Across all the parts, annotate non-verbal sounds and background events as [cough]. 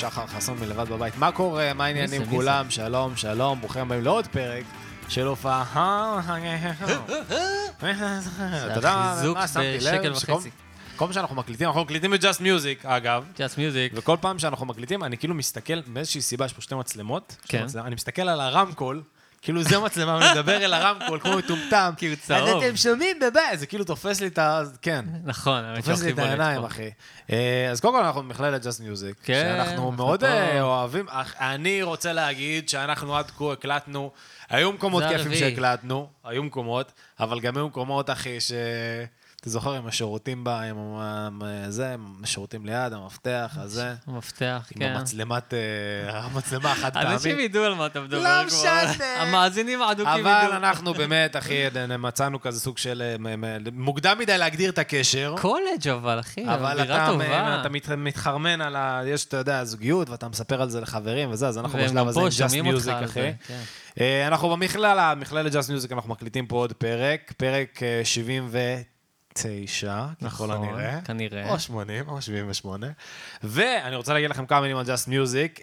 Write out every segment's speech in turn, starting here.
שחר חסון מלבד בבית. מה קורה? מה העניינים כולם? שלום, שלום, ברוכים הבאים לעוד פרק של הופעה. אתה יודע מה שמתי לב? כל פעם שאנחנו מקליטים, אנחנו מקליטים בג'אסט מיוזיק, אגב. ג'אסט מיוזיק. וכל פעם שאנחנו מקליטים, אני כאילו מסתכל, מאיזושהי סיבה, יש פה שתי מצלמות. כן. אני מסתכל על הרמקול, כאילו זה מצלמה, מדבר אל הרמקול כמו מטומטם. כי הוא אז צהוב. אתם שומעים בבית, זה כאילו תופס לי את ה... כן. נכון, האמת תופס לי את העיניים. אחי. אה, אז קודם כל אנחנו במכללת ג'אסט מיוזיק. כן, שאנחנו אנחנו מאוד. אה, אוהבים. אני רוצה להגיד שאנחנו עד כה הקלטנו, היו מקומות כיפים. שהקלטנו, היו מקומות, אבל גם היו מקומות, אחי, ש... אתה זוכר, עם השירותים בה, עם עם זה, עם השירותים ליד, המפתח, הזה, המפתח, עם כן. המצלמת, אה, המצלמה [laughs] החד פעמית. אנשים ידעו על מה אתה מדבר לא. משנה. המאזינים האדוקים ידעו. אבל אנחנו באמת, אחי, מצאנו כזה סוג של... אה, מוקדם מדי להגדיר את הקשר. קולג' אבל, אחי, אבל אווירה אתה, טובה. אתה מת, מתחרמן על ה... יש, אתה יודע, זוגיות, ואתה מספר על זה לחברים וזה, אז אנחנו בשלב הזה עם ג'אסט מיוזיק, אחי. כן. אה, אנחנו במכללה, מכללת ג'אסט מיוזיק, אנחנו מקליטים פה עוד פרק, פרק אה, 79, ככל נכון, הנראה. כנראה. או 80, או 78. ואני רוצה להגיד לכם כמה מילים על ג'אסט מיוזיק.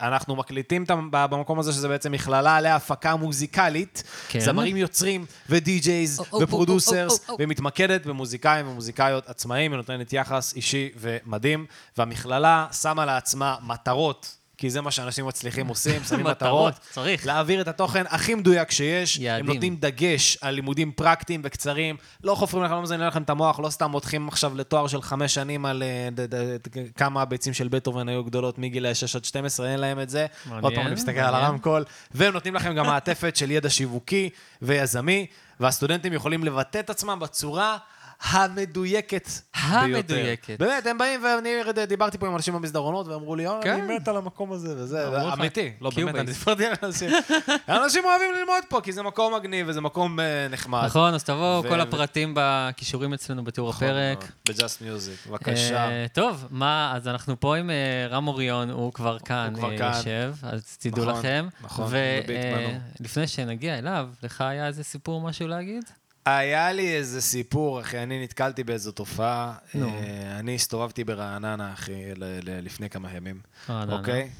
אנחנו מקליטים במקום הזה, שזה בעצם מכללה להפקה מוזיקלית. כן. זמרים יוצרים ו DJs או, או, ו producers, או, או. ומתמקדת במוזיקאים ומוזיקאיות עצמאיים, ונותנת יחס אישי ומדהים. והמכללה שמה לעצמה מטרות. כי זה מה שאנשים מצליחים עושים, [laughs] שמים מטרות. צריך. להעביר את התוכן הכי מדויק שיש. יעדים. הם נותנים דגש על לימודים פרקטיים וקצרים. לא חופרים לכם, לא מזיינים לכם את המוח, לא סתם מותחים עכשיו לתואר של חמש שנים על אה, כמה הביצים של בטהובן היו גדולות מגיל 6 עד 12, אין להם את זה. עוד פעם אני מסתכל על. הרמקול. והם נותנים לכם גם מעטפת של ידע שיווקי ויזמי, והסטודנטים יכולים לבטא את עצמם בצורה המדויקת המדויקת. ביותר. באמת, הם באים, ואני דיברתי פה עם אנשים במסדרונות, ואמרו לי, "אה, כן. אני מת על המקום הזה, וזה, אמיתי, לא באמת. אני דיברתי על אנשים. [laughs] אנשים אוהבים ללמוד פה, כי זה מקום מגניב וזה מקום אה, נחמד. נכון, אז תבואו, כל הכישורים בכישורים אצלנו בתיאור הפרק. בג'אסט מיוזיק, בבקשה. אה, טוב, מה, אז אנחנו פה עם רם אוריון, הוא כבר כאן כבר אה, כאן. יושב, אז תדעו נכון, לכם. נכון, בנו. ולפני שנגיע אליו, לך היה איזה סיפור, משהו להגיד? היה לי איזה סיפור, אחי, אני נתקלתי באיזו תופעה. נו. אה, אני הסתובבתי ברעננה, אחי, ל- ל- לפני כמה ימים. רעננה. אוקיי?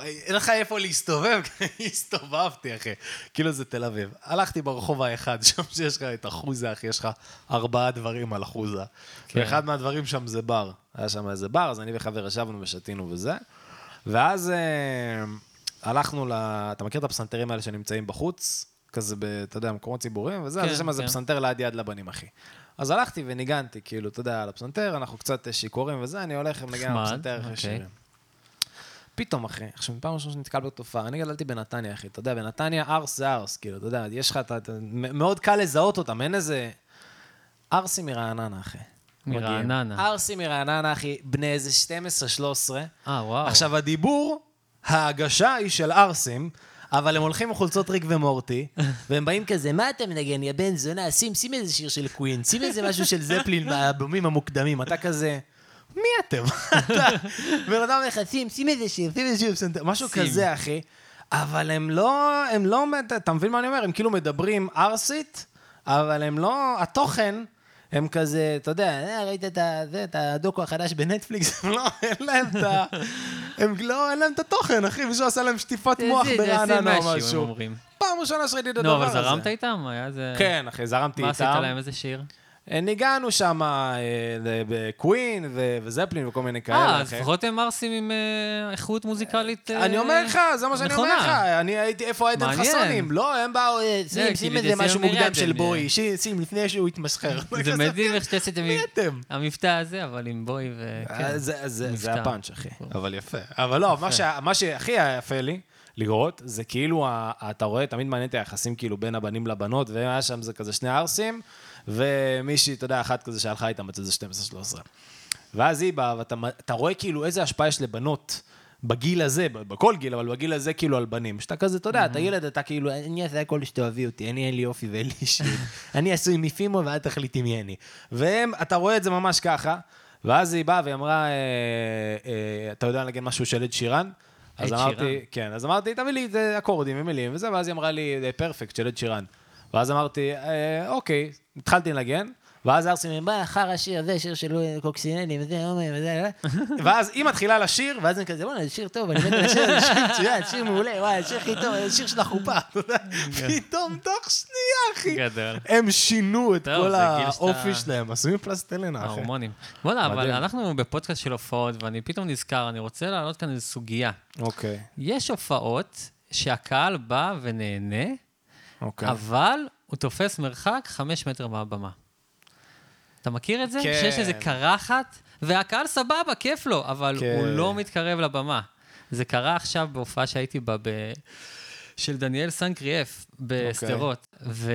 אין לך איפה להסתובב, [laughs] הסתובבתי, אחי. כאילו זה תל אביב. הלכתי ברחוב האחד, [laughs] שם שיש לך את אחוזה, אחי, יש לך ארבעה דברים על אחוזה. כן. ואחד מהדברים שם זה בר. היה שם איזה בר, אז אני וחבר ישבנו ושתינו וזה. ואז אה, הלכנו ל... אתה מכיר את הפסנתרים האלה שנמצאים בחוץ? כזה, ב, אתה יודע, מקומות ציבוריים וזה, אז כן, יש שם איזה כן. פסנתר ליד יד לבנים, אחי. אז הלכתי וניגנתי, כאילו, אתה יודע, על הפסנתר, אנחנו קצת אה, שיכורים וזה, אני הולך ומנגן על הפסנתר אחרי אוקיי. שירים. פתאום, אחי, עכשיו, פעם ראשונה שאני נתקל בתופעה, אני גדלתי בנתניה, אחי, אתה יודע, בנתניה ארס זה ארס, כאילו, אתה יודע, יש לך, אתה, אתה, מאוד קל לזהות אותם, אין איזה... ארסים מרעננה, אחי. מרעננה. ארסים מרעננה, אחי, בני איזה 12-13. אה, וואו. עכשיו, הדיבור, ההגשה היא של ערסים, אבל הם הולכים עם חולצות ריק ומורטי, [laughs] והם באים כזה, מה אתה מנגן, יא בן זונה, שים, שים איזה שיר של קווין, שים איזה משהו של זפלין מהאלבומים המוקדמים, אתה כזה... מי אתם? [laughs] בן אדם אומר לך, שים, שים איזה שיר, שים איזה שיר, פסנתר", משהו. כזה, אחי. אבל הם לא, הם לא, אתה מבין מה אני אומר? הם כאילו מדברים ערסית, אבל הם לא, התוכן, הם כזה, אתה יודע, "אה, ראית את ה- זה, את הדוקו החדש בנטפליקס? [laughs] לא, אין להם את ה... הם לא, אין להם את התוכן, אחי, מישהו עשה להם שטיפת מוח ברעננה או משהו. פעם ראשונה שראיתי את הדבר נו, הזה. אבל זרמת איתם? היה איזה... כן, אחי, זרמתי מה איתם. עשית להם? איזה שיר? אה, ניגענו שם בקווין ו- וזפלין וכל מיני כאלה. אה, אז. לפחות הם ערסים עם אה, איכות מוזיקלית אה, אני אומר לך, זה מה שאני אומר לך. נכונה. אני הייתי, איפה עדן מעניין. חסונים? לא, הם באו, אה, שים, שים איזה זה משהו מוקדם של בואי, אה. שים, לפני שהוא יתמסחר. [laughs] זה [laughs] מדהים איך אתם? המבטא הזה, אבל עם בוי ו... אה, כן. זה- זה מבטא. זה הפאנץ', אחי. אבל יפה. אבל לא, מה שה- מה שהכי היה יפה לי לראות, זה כאילו, אתה רואה, תמיד מעניין את היחסים כאילו בין הבנים לבנות, והיה שם זה כזה שני ערסים, ומישהי, אתה יודע, אחת כזה שהלכה איתם בת איזה 12-13. ואז היא באה, ואתה אתה רואה כאילו איזה השפעה יש לבנות. בגיל הזה, בכל גיל, אבל בגיל הזה כאילו על בנים. שאתה כזה, אתה יודע, אתה ילד, אתה כאילו, אני אעשה הכל שתאהבי אותי, אני אין לי אופי ואין לי אישיות. [laughs] אני עשוי מפימו ואת תחליטי מי אני. והם, אתה רואה את זה ממש ככה, ואז היא באה והיא אמרה, אה, אה, אתה יודע לנגן משהו של עד שירן? אז אמרתי. כן, אז אמרתי, תביא לי את אה, אקורדים ומילים וזה, ואז היא אמרה לי, פרפקט של עד שירן. ואז אמרתי, אה, אוקיי, התחלתי לנגן, ואז ארסים, אומרים, בא, אחר השיר, זה שיר של קוקסינלים, וזה, הומואים, וזה, ואז היא מתחילה לשיר, ואז אני כזה, בוא'נה, זה שיר טוב, אני מת על השיר, זה שיר מצוין, שיר מעולה, וואי, השיר הכי טוב, זה שיר של החופה, אתה יודע, פתאום תוך שנייה, אחי. הם שינו את כל האופי שלהם, עשו מפלסטלינה, אחי. ההורמונים. בוא'נה, אבל. אנחנו בפודקאסט של הופעות, ואני פתאום נזכר, אני רוצה להעלות כאן איזו סוגיה. אוקיי, יש הופעות שהקהל בא ונהנה, אוקיי. אבל הוא תופס מרחק חמש מטר מהבמה. אתה מכיר את זה? כן. שיש איזה קרחת, והקהל סבבה, כיף לו, אבל כן. הוא לא מתקרב לבמה. זה קרה עכשיו בהופעה שהייתי בה, ב... של דניאל סנקריאף בשדרות. ו...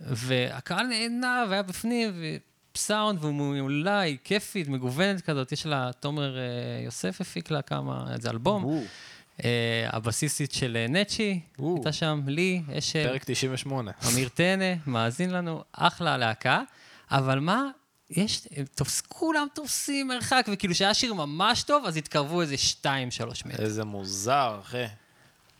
והקהל נהנה והיה בפנים, וסאונד היא כיפית, מגוונת כזאת. יש לה, תומר אה, יוסף הפיק לה כמה, איזה אלבום. אה, הבסיסית של אה, נצ'י. הייתה שם, לי, אשל, פרק 98. אמיר טנא, מאזין לנו, אחלה להקה. אבל מה, יש, תופס, כולם תופסים מרחק, וכאילו שהיה שיר ממש טוב, אז התקרבו איזה 2-3 מטר. איזה מוזר, אחי.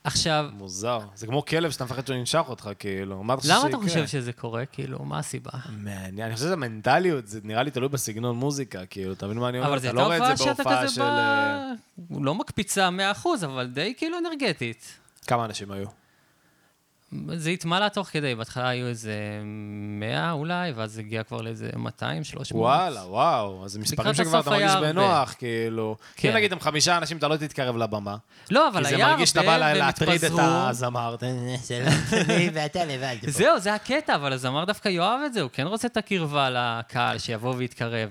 עכשיו, מוזר. זה כמו כלב שאתה מפחד שהוא ינשך אותך, כאילו. מה אתה חושב למה אתה שיקרה? חושב שזה קורה? כאילו, מה הסיבה? מעניין, אני חושב שזה מנטליות, זה נראה לי תלוי בסגנון מוזיקה, כאילו, אתה מבין מה אני אומר? אבל זו הייתה לא הופעה שאתה כזה של... אה, בא... לא מקפיצה 100%, אבל די כאילו אנרגטית. כמה אנשים היו? זה התמלא תוך כדי, בהתחלה היו איזה 100 אולי, ואז זה הגיע כבר לאיזה 200, 300. וואלה, וואו, אז זה מספרים שכבר אתה מרגיש היה הרבה. בנוח, כאילו. כן. אם נגיד הם חמישה אנשים, אתה לא תתקרב לבמה. לא, אבל כי זה היה מרגיש שאתה בא הרבה, להטריד את. הזמר. [laughs] ואתה לבד. זהו, זה הקטע, אבל הזמר דווקא יאהב את זה, הוא כן רוצה את הקרבה לקהל, שיבוא ויתקרב.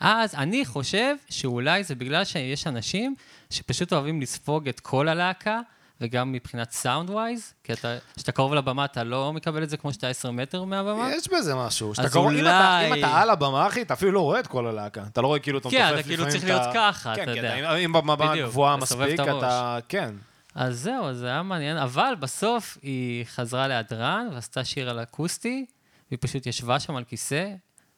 ואז אני חושב שאולי זה בגלל שיש אנשים שפשוט אוהבים לספוג את כל הלהקה, וגם מבחינת סאונד ווייז, כי אתה, כשאתה קרוב לבמה אתה לא מקבל את זה כמו שאתה 10 מטר מהבמה. יש בזה משהו. שאתה קרוב- אם אתה- אולי- אם אתה על הבמה, אחי, אתה אפילו לא רואה את כל הלהקה. אתה לא רואה כאילו אתה כן, מתופף אתה כאילו לפעמים צריך להיות ה- ככה, כן, אתה כן, יודע. אם- בדיוק, גבוהה מספיק, את. אתה... כן. אז זהו, זה היה מעניין, אבל בסוף היא חזרה להדרן ועשתה שיר על אקוסטי, והיא פשוט ישבה שם על כיסא,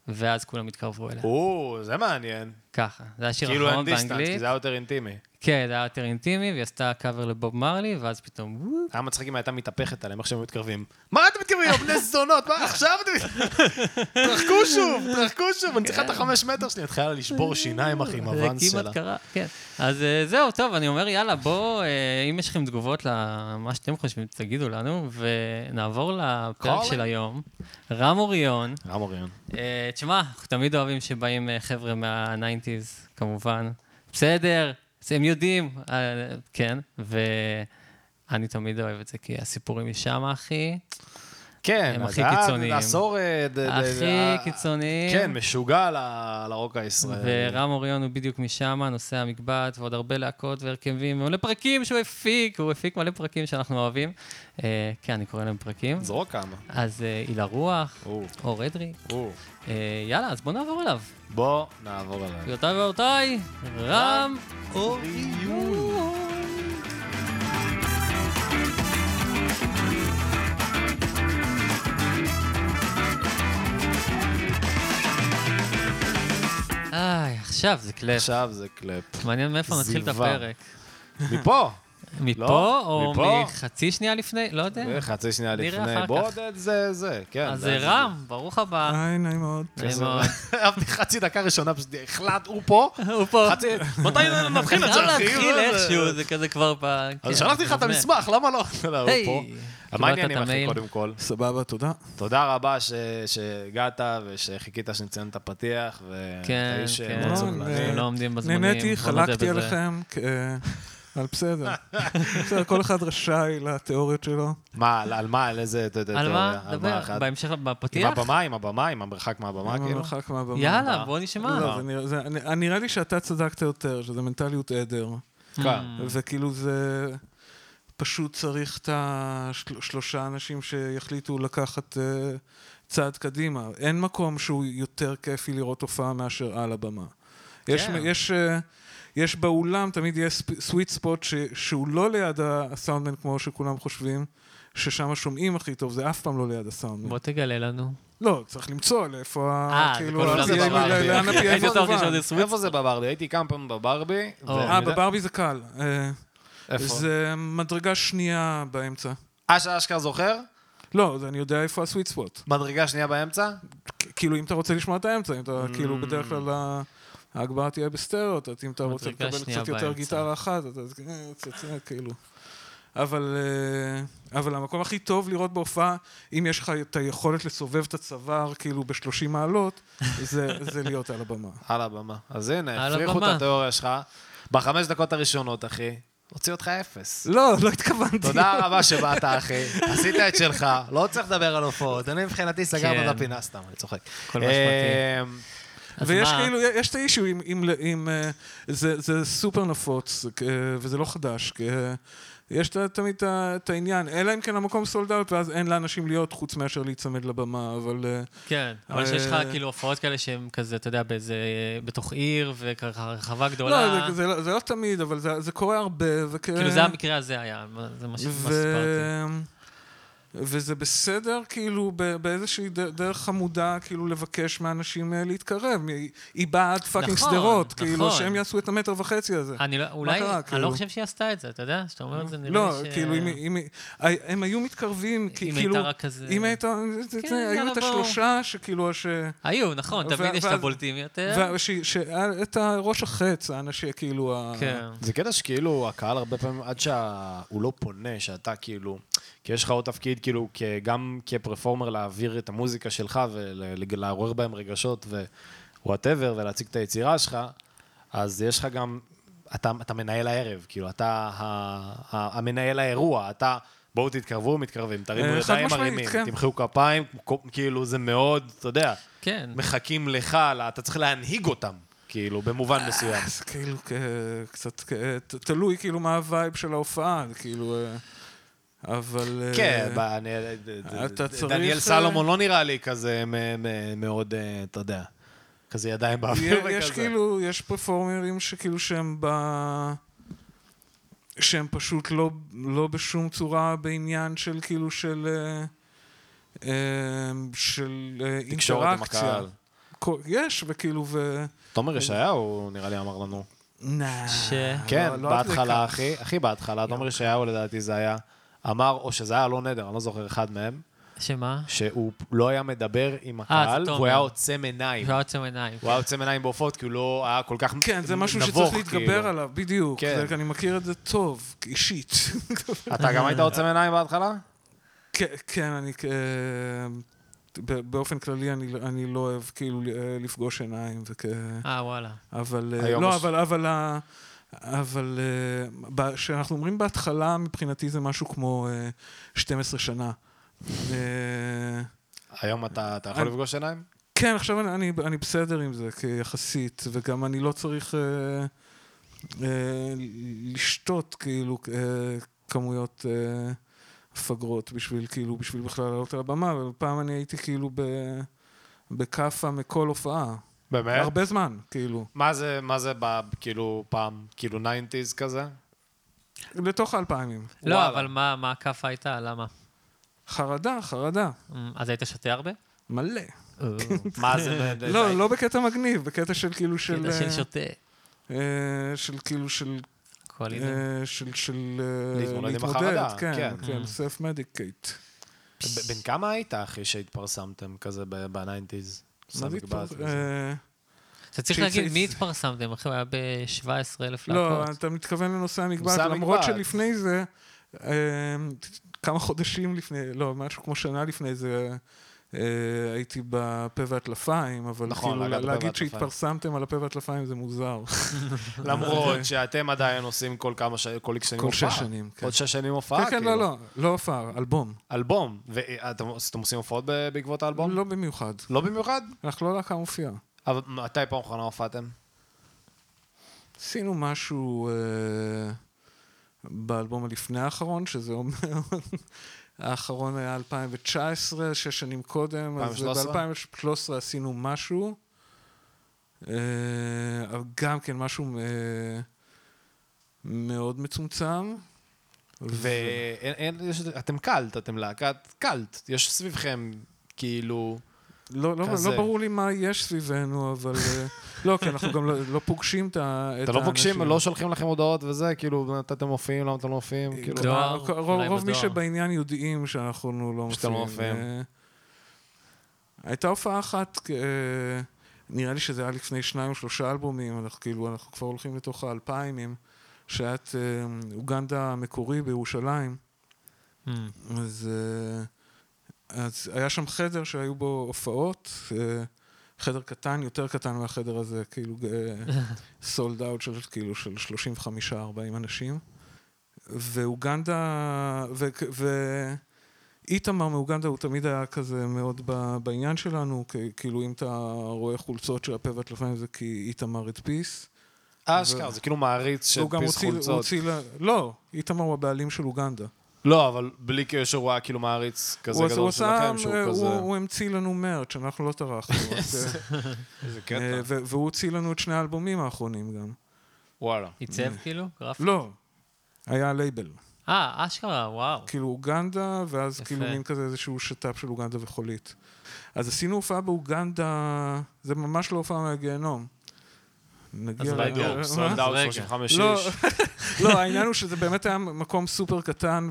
ואז כולם התקרבו אליה. או, זה מעניין. ככה, זה היה שיר כאילו אין אחרון distance, באנגלית. כי זה היה יותר אינטימי. כן, זה היה יותר אינטימי, והיא עשתה קאבר לבוב מארלי, ואז פתאום, וופ, היה מצחיק אם הייתה מתהפכת עליהם, איך שהם מתקרבים. מה אתם מתקרבים, בני זונות? מה עכשיו אתם? תרחקו שוב, תרחקו שוב, אני צריכה את החמש מטר שלי, התחילה לשבור שיניים, אחי, עם זה הוואנס כמעט שלה. קרה, כן. אז אה, זהו, טוב, אני אומר, יאללה, בואו, אה, אם יש לכם תגובות למה שאתם חושבים, תגידו לנו, ונעבור לפרק של. היום. רם אוריון, רם אוריון. אה, תשמע, אנחנו תמיד אוהבים שבאים חבר'ה מה-90's, כמובן. בסדר, הם יודעים, אה, כן, ואני תמיד אוהב את זה, כי הסיפורים משם, אחי, כן, הם הכי קיצוניים. אה, ד- הכי אה, קיצוניים. כן, משוגע ל- לרוק הישראלי. ורם אוריון הוא בדיוק משם, נושא המקבט, ועוד הרבה להקות והרכבים, מלא פרקים שהוא הפיק, הוא הפיק מלא פרקים שאנחנו אוהבים. אה, כן, אני קורא להם פרקים. זרוק כמה. אז אה, הילה רוח, או, אור אדרי. אה, יאללה, אז בואו נעבור אליו. בוא נעבור עליו. גבירותיי ורבותיי, רם אוריון. איי, עכשיו זה קלף. עכשיו זה קלפ. מעניין מאיפה נתחיל את. הפרק. מפה. מפה לא, או מפה. מחצי שנייה לפני? לא יודע. חצי שנייה נראה לפני. אחר בוא, כך. זה- זה, זה, כן. אז זה- אה, רם, ברוך הבא. היי, נעים מאוד. נעים זה- מאוד. [laughs] אהבתי חצי דקה ראשונה, פשוט החלט, הוא פה. הוא פה. חצי, מתי [laughs] נתחיל את זה, אחי? להתחיל זה- איכשהו, זה כזה כבר ב... אז כן, שלחתי לך את. המסמך, למה לא? [laughs] לא, הוא פה. מה העניינים, את אחי? קודם כל? סבבה, תודה. תודה רבה ש- שהגעת ושחיכית שנציין את הפתיח, כן, איש כן. לא. אה, עומדים בזמנים. נהניתי, בוא חלקתי. עליכם, כ- אה, אבל בסדר. בסדר, כל אחד רשאי לתיאוריות שלו. מה, על- מה, על איזה... ת- ת- על תיאוריה? מה? דבר? בהמשך, עם בפתיח? הבמה, עם הבמה, עם המרחק מהבמה, עם כאילו? המרחק מהבמה. יאללה, בוא נשמע. לא, נראה- לי שאתה צדקת יותר, שזה מנטליות עדר. כן. וכאילו זה... פשוט צריך את השלושה אנשים שיחליטו לקחת אה, צעד קדימה. אין מקום שהוא יותר כיפי לראות הופעה מאשר על הבמה. יש, כן. יש, אה, יש באולם, תמיד יש סוויט ספוט שהוא לא ליד הסאונדמן כמו שכולם חושבים, ששם שומעים הכי טוב, זה אף פעם לא ליד הסאונדמן. בוא תגלה לנו. לא, צריך למצוא לאיפה ה... אה, זה כאילו, לאן עוד סוויט. [laughs] איפה זה בברבי? הייתי כמה פעמים בברבי. אה, בברבי זה קל. אה, איפה? זה מדרגה שנייה באמצע. אה, שאשכרה זוכר? לא, אני יודע איפה הסוויט ספוט. מדרגה שנייה באמצע? כאילו, אם אתה רוצה לשמוע את האמצע, אם אתה, Mm. כאילו, בדרך כלל ההגברה תהיה בסטריאו, אז אם אתה רוצה לקבל קצת יותר. גיטרה אחת, אתה אה, אה, כאילו. אבל, אה, אבל המקום הכי טוב לראות בהופעה, אם יש לך את היכולת לסובב את הצוואר, כאילו, ב-30 מעלות, [laughs] זה, זה להיות על הבמה. על הבמה. אז הנה, הפריחו את. התיאוריה שלך. בחמש דקות הראשונות, אחי, הוציא אותך אפס. לא, לא התכוונתי. תודה רבה שבאת, אחי. [laughs] עשית את שלך. לא צריך לדבר על הופעות. אני מבחינתי סגרנו כן. את הפינה סתם, אני צוחק. כל מה שמתאים. ויש מה? כאילו, יש את האישו עם, עם, עם אה, זה, זה סופר נפוץ, וזה לא חדש, יש תמיד את העניין, אלא אם כן המקום סולד אאוט, ואז אין לאנשים להיות חוץ מאשר להיצמד לבמה, אבל... אה, כן, אבל שיש לך אה, כאילו הופעות כאלה שהן כזה, אתה יודע, באיזה, בתוך עיר, וככה רחבה גדולה. לא, זה, זה, לא- זה לא תמיד, אבל זה, זה קורה הרבה, וכ... כאילו זה המקרה הזה היה, זה מה. שסיפרתי. וזה בסדר, כאילו, ב- באיזושהי דרך חמודה, כאילו, לבקש מאנשים אה, להתקרב. היא באה עד פאקינג נכון, שדרות, כאילו, נכון. שהם יעשו את המטר וחצי הזה. אני לא, אולי, קרה, אני כאילו? לא חושב שהיא עשתה את זה, אתה יודע? שאתה אומר את זה, נראה לא, ש... כאילו, אם, אם, אם, הם היו מתקרבים, כי, אם כאילו, הייתה רק כזה... אם הייתה, כן, היו את. השלושה שכאילו, ש... היו, נכון, ו- תמיד יש את הבולטים יותר. את הראש החץ, האנשים, כאילו, ה- כן. זה קטע שכאילו הקהל הרבה פעמים, עד שהוא לא פונה, שאתה כאילו, כי יש לך עוד תפקיד כאילו גם כפרפורמר להעביר את המוזיקה שלך ולעורר בהם רגשות ווואטאבר ולהציג את היצירה שלך, אז יש לך גם, אתה, אתה מנהל הערב, כאילו, אתה ה, ה, המנהל האירוע, אתה... בואו תתקרבו, מתקרבים, תרימו אה, חד ידיים מרימים, כן. תמחאו כפיים, כאילו זה מאוד, אתה יודע, כן. מחכים לך, אתה צריך להנהיג אותם, כאילו, במובן מסוים. זה כאילו קצת, תלוי כאילו מה ה vibe של ההופעה, כאילו... אה, אבל... אה, כן, ב- אני- אתה צריך, דניאל אה, סלומון לא נראה לי כזה מ- מ- מאוד, אה, אתה יודע, כזה ידיים באוויר וכזה. יש כאילו, יש performerים שכאילו שהם ב... שהם פשוט לא, לא בשום צורה בעניין של כאילו של... אה, אה, של אה, תקשורת עם אינטראקציה. יש, וכאילו, ו... תומר ישעיהו, נראה לי, אמר לנו. נה. ש- כן, לא- לא בהתחלה. אחי, הכי בהתחלה, תומר ישעיהו לדעתי זה היה, אמר, או שזה היה לא נדר, אני לא זוכר אחד מהם, שמה? שהוא לא היה מדבר עם הקהל, תומר. והוא היה עוצם עיניים. שהוא היה עוצם עיניים. הוא היה עוצם עיניים בהופעות, כי הוא לא היה כל כך כן, זה משהו נבוך, שצריך להתגבר כאילו. עליו, בדיוק. כן. אני מכיר את זה טוב, אישית. [laughs] אתה גם היית עוצם עיניים בהתחלה? כן, כן, אני... אה, ב- באופן כללי אני, אני לא אוהב כאילו אה, לפגוש עיניים, וכ... אה, וואלה. אבל... אה, לא, אבל... אבל אה, כשאנחנו אומרים בהתחלה, מבחינתי זה משהו כמו אה, 12 שנה. אה, היום אתה אתה יכול לפגוש עיניים? כן, עכשיו אני, אני, אני בסדר עם זה, כיחסית, וגם אני לא צריך אה, אה, לשתות, כאילו, אה, כמויות אה, פגרות בשביל, כאילו, בשביל בכלל לעלות על הבמה, אבל פעם אני הייתי כאילו ב, בכאפה מכל הופעה. באמת? הרבה זמן, כאילו. מה זה, מה זה, ב- כאילו, פעם, כאילו 90's כזה? לתוך האלפיים. לא, וואלה. אבל מה מה הכאפה הייתה? למה? חרדה, חרדה. אמ, אז היית שותה הרבה? מלא. [laughs] מה זה? לא, לא בקטע מגניב, בקטע של כאילו של... קטע של אה, שותה. אה, של כאילו של קואליזם. אה, של, של להתמודד עם החרדה, כן, כן. סלף מדיקייט. בן כמה היית, אחי, שהתפרסמתם כזה ב-90's? מה זה התפרס- אה, אתה צריך להגיד מי התפרסמתם, אחי, הוא היה ב-17 אלף לא, להקות. אתה מתכוון לנושא המגבעת, נושא למרות. שלפני זה, אה, כמה חודשים לפני, לא, משהו כמו שנה לפני זה, הייתי בפה והטלפיים, אבל נכון, כאילו להגיד והטלפיים. שהתפרסמתם על הפה והטלפיים זה מוזר. [laughs] למרות שאתם עדיין עושים כל כמה שנים, כל שנים כל הופעה. שש שנים, כן. עוד שש שנים הופעה, כן, כן, כאילו. לא, לא, לא הופעה, אלבום. אלבום. ואתם אתם עושים הופעות בעקבות האלבום? לא במיוחד. לא במיוחד? אנחנו לא להקה מופיעה. אבל מתי פעם אחרונה הופעתם? עשינו משהו אה, באלבום הלפני האחרון, שזה אומר... האחרון היה 2019, שש שנים קודם, אז 2013? ב-2013 עשינו משהו, אה, גם כן משהו אה, מאוד מצומצם. ואתם קאלט, אתם להקת קאלט. יש סביבכם, כאילו... לא, לא, כזה. לא ברור לי מה יש סביבנו, אבל... אה, לא, כי אנחנו גם לא, לא פוגשים את ה- את אתם לא פוגשים, האנשים. לא שולחים לכם הודעות וזה, כאילו, אתם מופיעים, למה אתם לא מופיעים, כאילו... דואר, רוב, אולי רוב מי בדואר. שבעניין יודעים שאנחנו לא שאתם לא מופיעים. מופיעים. אה, הייתה הופעה אחת, אה, נראה לי שזה היה לפני שניים או שלושה אלבומים, אנחנו כאילו, אנחנו כבר הולכים לתוך שהיה את אה, אוגנדה המקורי בירושלים, Hmm. אז, אה, אז היה שם חדר שהיו בו הופעות, אה, חדר קטן, יותר קטן מהחדר הזה, כאילו [laughs] סולד אאוט של כאילו של 35-40 אנשים. ואוגנדה, ו- ואיתמר מאוגנדה הוא תמיד היה כזה מאוד ב- בעניין שלנו, כאילו אם אתה רואה חולצות של הפה והטלפיים זה כי איתמר הדפיס. אה, אשכרה, זה כאילו מעריץ הוא גם שהדפיס הוציא, הוא חולצות. לא, איתמר הוא הבעלים של אוגנדה. לא, אבל בלי קשר הוא היה כאילו מעריץ כזה הוא הוא גדול שלכם, שהוא אה, כזה... הוא- הוא המציא לנו מרץ', אנחנו לא טרחנו. [laughs] אה, איזה אה, קטע. ו- והוא הוציא לנו את שני האלבומים האחרונים גם. וואלה. עיצב כאילו? גרפי? לא, היה לייבל. אה, אשכרה, וואו. כאילו אוגנדה, ואז יפה. כאילו מין כזה איזשהו שת"פ של אוגנדה וחולית. אז עשינו הופעה באוגנדה, זה ממש לא הופעה מהגיהנום. נגיע... בדיוק, מה? sold out רגע. 35 לא, איש. [laughs] לא, העניין הוא שזה באמת היה מקום סופר קטן,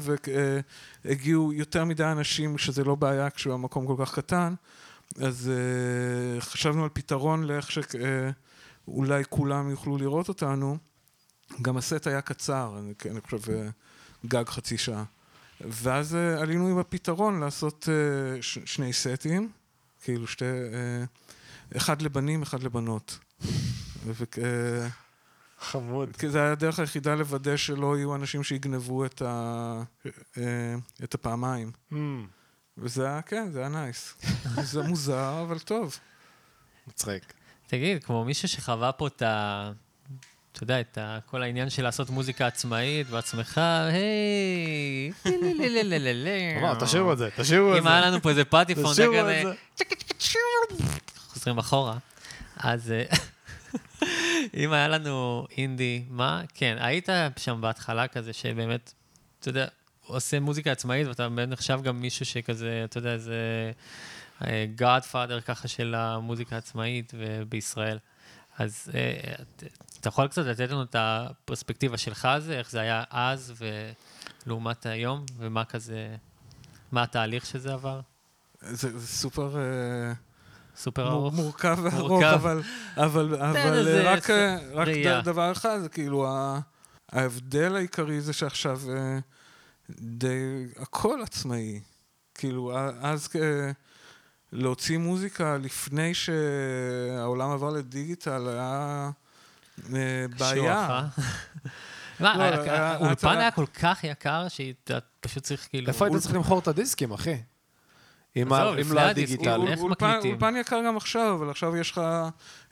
והגיעו יותר מדי אנשים, שזה לא בעיה כשהוא היה מקום כל כך קטן, אז אה, חשבנו על פתרון לאיך שאולי כולם יוכלו לראות אותנו. גם הסט היה קצר, אני, אני חושב אה, גג חצי שעה. ואז אה, עלינו עם הפתרון לעשות אה, ש, שני סטים, כאילו שתי... אה, אחד לבנים, אחד לבנות. אה, חמוד. כי זה היה הדרך היחידה לוודא שלא יהיו אנשים שיגנבו את, ה... אה, את הפעמיים. Mm. וזה היה, כן, זה היה נייס. [laughs] זה מוזר, אבל טוב. מצחיק. תגיד, כמו מישהו שחווה פה את ה... אתה יודע, את ה... כל העניין של לעשות מוזיקה עצמאית בעצמך, היי, תשאירו את זה, תשאירו את זה. אם היה לנו פה איזה פטיפון, חוזרים אחורה. אז אם היה לנו אינדי, מה? כן, היית שם בהתחלה כזה שבאמת, אתה יודע, עושה מוזיקה עצמאית, ואתה באמת נחשב גם מישהו שכזה, אתה יודע, איזה גאדפאדר ככה של המוזיקה העצמאית בישראל. אז אה, אתה יכול קצת לתת לנו את הפרספקטיבה שלך על זה, איך זה היה אז ולעומת היום, ומה כזה, מה התהליך שזה עבר? זה, זה סופר אה, סופר ארוך. מורכב וארוך. אבל, אבל, אבל איזה אה, רק, אה, רק דבר אחד, כאילו ההבדל העיקרי זה שעכשיו אה, די הכל עצמאי. כאילו, אז להוציא מוזיקה לפני שהעולם עבר לדיגיטל היה בעיה. [laughs] מה, לא, האולפן היה כל כך יקר שאתה פשוט צריך כאילו... איפה היית צריך למכור את הדיסקים, אחי? אם לא הדיסק, הדיגיטל. אול- איך אולפן, מקליטים? אולפן יקר גם עכשיו, אבל עכשיו יש לך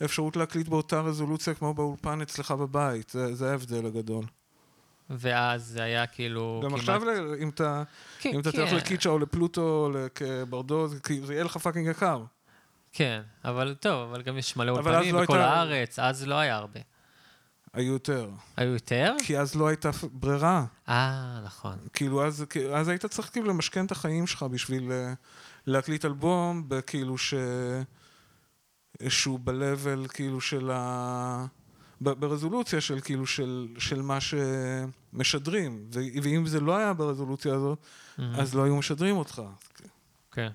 אפשרות להקליט באותה רזולוציה כמו באולפן אצלך בבית, זה, ההבדל הגדול. ואז זה היה כאילו... גם כמעט- עכשיו, אם אתה, כן, אם אתה כן. תלך לקיצ'ה או לפלוטו או לברדו, זה יהיה לך fucking יקר. כן, אבל טוב, אבל גם יש מלא אולפנים לא בכל הייתה- הארץ, אז לא היה הרבה. היו יותר. היו יותר? כי אז לא הייתה ברירה. אה, נכון. כאילו, אז, אז היית צריך כאילו למשכן את החיים שלך בשביל אה, להקליט אלבום, בכאילו ש... שהוא ב-level כאילו של ה... ברזולוציה של כאילו של, של מה שמשדרים, ואם זה לא היה ברזולוציה הזאת, אז לא היו משדרים אותך. כן.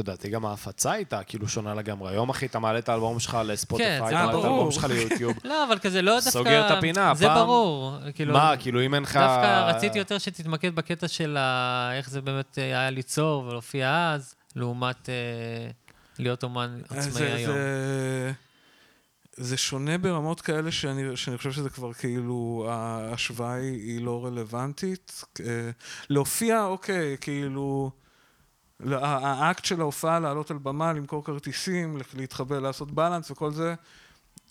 לדעתי גם ההפצה הייתה כאילו שונה לגמרי. היום, אחי, אתה מעלה את האלבום שלך לספוטיפיי, כן, אתה מעלה את. האלבום שלך ליוטיוב. [laughs] לא, אבל כזה לא דווקא... סוגר את הפינה, זה ברור. כאילו, מה, כאילו, אם אין לך... דווקא רציתי יותר שתתמקד בקטע של איך זה באמת אה, היה ליצור ולהופיע אז, לעומת אה, להיות אומן עצמאי זה, היום. זה, שונה ברמות כאלה שאני, שאני חושב שזה כבר כאילו, ההשוואה היא, לא רלוונטית. אה, להופיע, אוקיי, כאילו, האקט של ההופעה, לעלות על במה, למכור כרטיסים, להתחבא, לעשות בלנס וכל זה,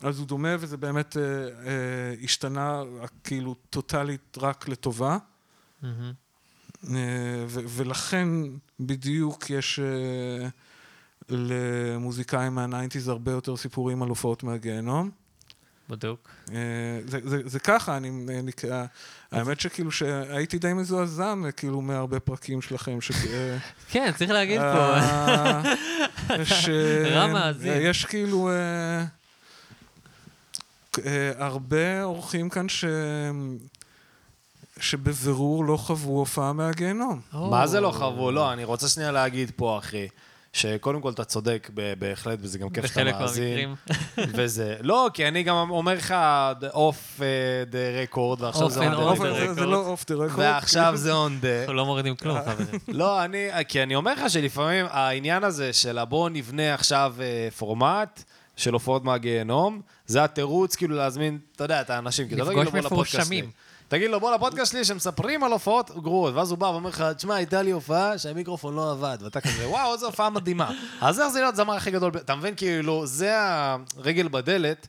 אז הוא דומה וזה באמת אה, אה, השתנה כאילו טוטאלית רק לטובה. מהמם. אה, ו- ולכן בדיוק יש אה, למוזיקאים מהניינטיז הרבה יותר סיפורים על הופעות מהגיהנום. בדוק. אה, זה, זה, זה ככה, אני, אני, אה, האמת שכאילו שהייתי די מזועזע כאילו מהרבה פרקים שלכם. ש, אה, [laughs] כן, צריך להגיד פה. [laughs] אה, ש- רע מאזין. אה, יש כאילו אה, אה, הרבה אורחים כאן ש... שבבירור לא חוו הופעה מהגיהנום. מה זה לא חוו? לא, אני רוצה שנייה להגיד פה, אחי, שקודם כל אתה צודק בהחלט, וזה גם כיף שאתה מאזין. [laughs] וזה, לא, כי אני גם אומר לך off the record, ועכשיו זה on the the זה-. לא off the record. ועכשיו זה on the... אנחנו לא מורידים כלום, חברים. [laughs] לא, אני, כי אני אומר לך שלפעמים העניין הזה של בואו נבנה עכשיו אה, פורמט של הופעות מהגיהנום, זה התירוץ כאילו להזמין, אתה יודע, את האנשים. כי אתה לא תגיד לו, לפגוש "בוא לפודקאסט שלי". מפורשמים. תגיד לו, בוא לפודקאסט שלי שמספרים על הופעות גרועות, ואז הוא בא ואומר לך, תשמע, הייתה לי הופעה שהמיקרופון לא עבד, ואתה כזה, וואו, איזו הופעה מדהימה. אז איך זה להיות זמר הכי גדול? ב-" אתה מבין, כאילו, זה הרגל בדלת.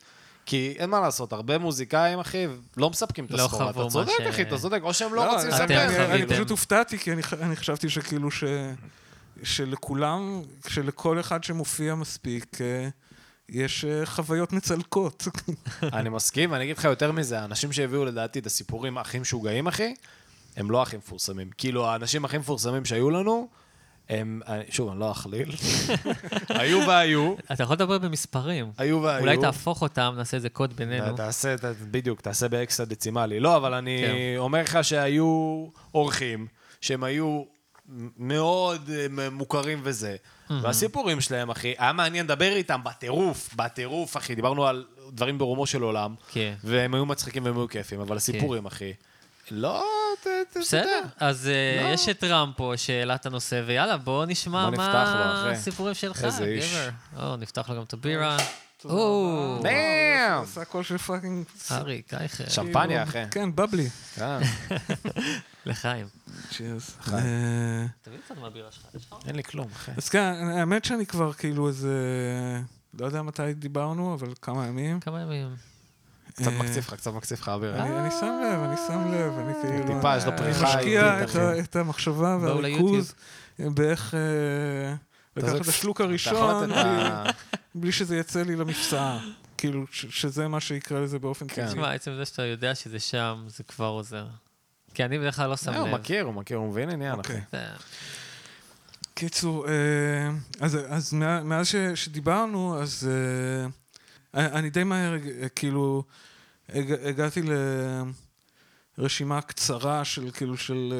כי אין מה לעשות, הרבה מוזיקאים, אחי, לא מספקים את לא הסחורה. אתה צודק, אחי, אתה צודק, או שהם לא לא, רוצים לספר. אני-. פשוט הופתעתי, כי אני חשבתי שכאילו ש... שלכולם, שלכל אחד שמופיע מספיק, אה, יש אה, חוויות מצלקות. [laughs] אני מסכים, ואני אגיד לך יותר מזה, האנשים שהביאו לדעתי את הסיפורים הכי משוגעים, אחי, הם לא הכי מפורסמים. כאילו, האנשים הכי מפורסמים שהיו לנו, הם, אני- שוב, אני לא אכליל, [laughs] היו והיו, אתה יכול לדבר במספרים. היו והיו. אולי תהפוך אותם, נעשה איזה קוד בינינו. תעשה, בדיוק, תעשה באקסטרה דצימלי. לא, אבל אני כן. אומר לך שהיו אורחים, שהם היו מאוד אה, מוכרים וזה. והסיפורים שלהם, אחי, היה מעניין לדבר איתם בטירוף, בטירוף, אחי. דיברנו על דברים ברומו של עולם, כן. והם היו מצחיקים והם היו כיפים, אבל הסיפורים, אחי, לא, בסדר, אתה יודע. אז אה, לא. יש את רם פה שהעלה את הנושא, ויאללה, בוא נשמע בוא מה. הסיפורים שלך. גבר. או, נפתח לו גם את הבירה. או, damn! עשה הכל של fucking... אריק, אייכר, שמפניה, אחי. כן, בבלי. כן, [laughs] לחיים. צ'ירס. תביא קצת מהבירה שלך, יש לך? אין לי כלום, אחי. אז כן, האמת שאני כבר כאילו איזה... לא יודע מתי דיברנו, אבל כמה ימים. כמה ימים. קצת אה, מקציב לך, קצת מקציב לך אוויר. אני אני שם לב, אני שם לב, אני כאילו... טיפה, יש לו פריחה משקיע איטית, אחי. את המחשבה והריכוז באיך אה, לקחת את השלוק הראשון בלי- שזה יצא לי למפסעה. כאילו, שזה מה שיקרה לזה באופן כן. טבעי. תשמע, עצם זה שאתה יודע שזה שם, זה כבר עוזר. כי אני בדרך כלל לא שם אה, הוא לב. מכיר, הוא מכיר, הוא מבין עניין, אחי. אוקיי. זה- קיצור, אה, אז, אז מה- מאז ש, שדיברנו, אז אה, אני די מהר, כאילו, הג, הגעתי לרשימה קצרה של, כאילו, של,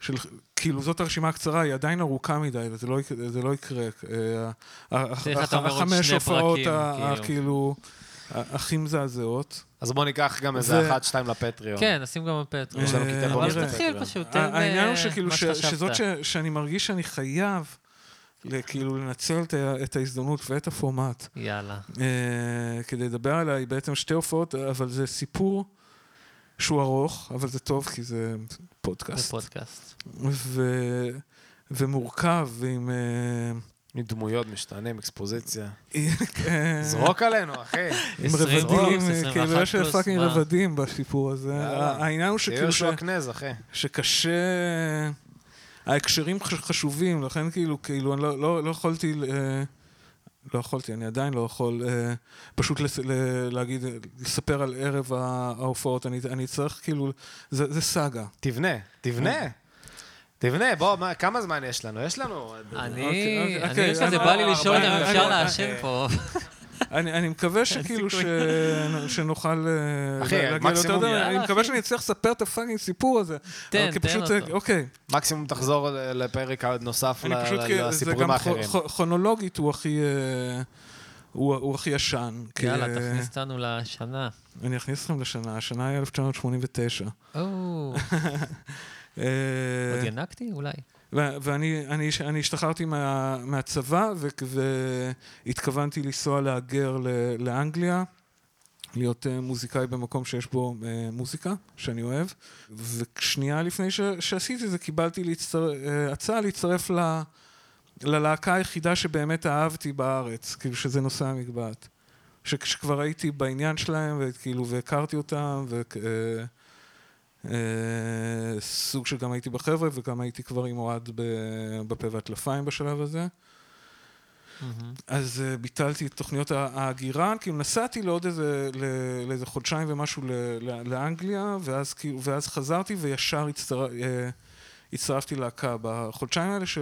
של, כאילו, זאת הרשימה הקצרה, היא עדיין ארוכה מדי, וזה לא, זה לא יקרה. אה, החמש שני הופעות, פרקים, ה- ה- כאילו. הכי מזעזעות. אז בוא ניקח גם איזה זה- אחת, שתיים לפטריון. כן, נשים גם בפטרו. יש לנו אה, קטעי אבל בונוס אבל. תתחיל בפטריון. פשוט, תן העניין הוא אה, שכאילו. שזאת ש, שאני מרגיש שאני חייב, כאילו, לנצל את, ההזדמנות ואת הפורמט. יאללה. אה, כדי לדבר עליה, היא בעצם שתי הופעות, אבל זה סיפור שהוא ארוך, אבל זה טוב כי זה זה פודקאסט. פודקאסט. ו... ומורכב, ועם... אה, עם דמויות, משתנים, אקספוזיציה. אה, זרוק עלינו, אחי. עם 20 רבדים, פלוס, כאילו 21 יש fucking? רבדים בסיפור הזה. העניין הוא שכאילו. שקשה... ההקשרים חש- חשובים, לכן כאילו, כאילו, אני לא, לא, לא יכולתי... אה, לא יכולתי, אני עדיין לא יכול אה, פשוט לס, ל, להגיד, לספר על ערב ההופעות, אני, אני צריך כאילו, זה, זה סאגה. תבנה, תבנה. תבנה, בוא, מה- כמה זמן יש לנו? יש לנו... אני, אוקיי, אני אוקיי, יש לזה, אני- בא לי לשאול אם אני- אפשר אני- לעשן פה. אני, אני מקווה שכאילו ש... שנוכל אה, אחי, להגיע לאותו דבר. אני מקווה שאני אצליח לספר את הפאקינג סיפור הזה. תן, כי תן פשוט, אותו. אוקיי. מקסימום תחזור לפרק נוסף אני ל- פשוט, ל- כי זה לסיפורים גם האחרים. כרונולוגית הוא הכי... אה, הוא, הוא הכי ישן. כי, יאללה, אה, תכניס אותנו לשנה. אני אכניס אתכם לשנה, השנה היא 1989. או, [laughs] עוד ינקתי? אולי. ואני אני, אני השתחררתי מה, מהצבא והתכוונתי לנסוע להגר לאנגליה, להיות uh, מוזיקאי במקום שיש בו uh, מוזיקה, שאני אוהב. ושנייה לפני ש- שעשיתי זה, קיבלתי להצטר... uh, הצעה להצטרף ל... ללהקה היחידה שבאמת אהבתי בארץ, כאילו שזה נושא המגבעת. ש- שכבר הייתי בעניין שלהם, וכאילו, והכרתי אותם, ו... אה, סוג שגם הייתי בחבר'ה, וגם הייתי כבר עם אוהד בפה והטלפיים בשלב הזה. אז אה, ביטלתי את תוכניות ההגירה, כאילו נסעתי לעוד איזה, לאיזה חודשיים ומשהו ל- ל- לאנגליה, ואז, כאילו, ואז חזרתי וישר הצטר... אה, הצטרפתי להקה. בחודשיים האלה ש...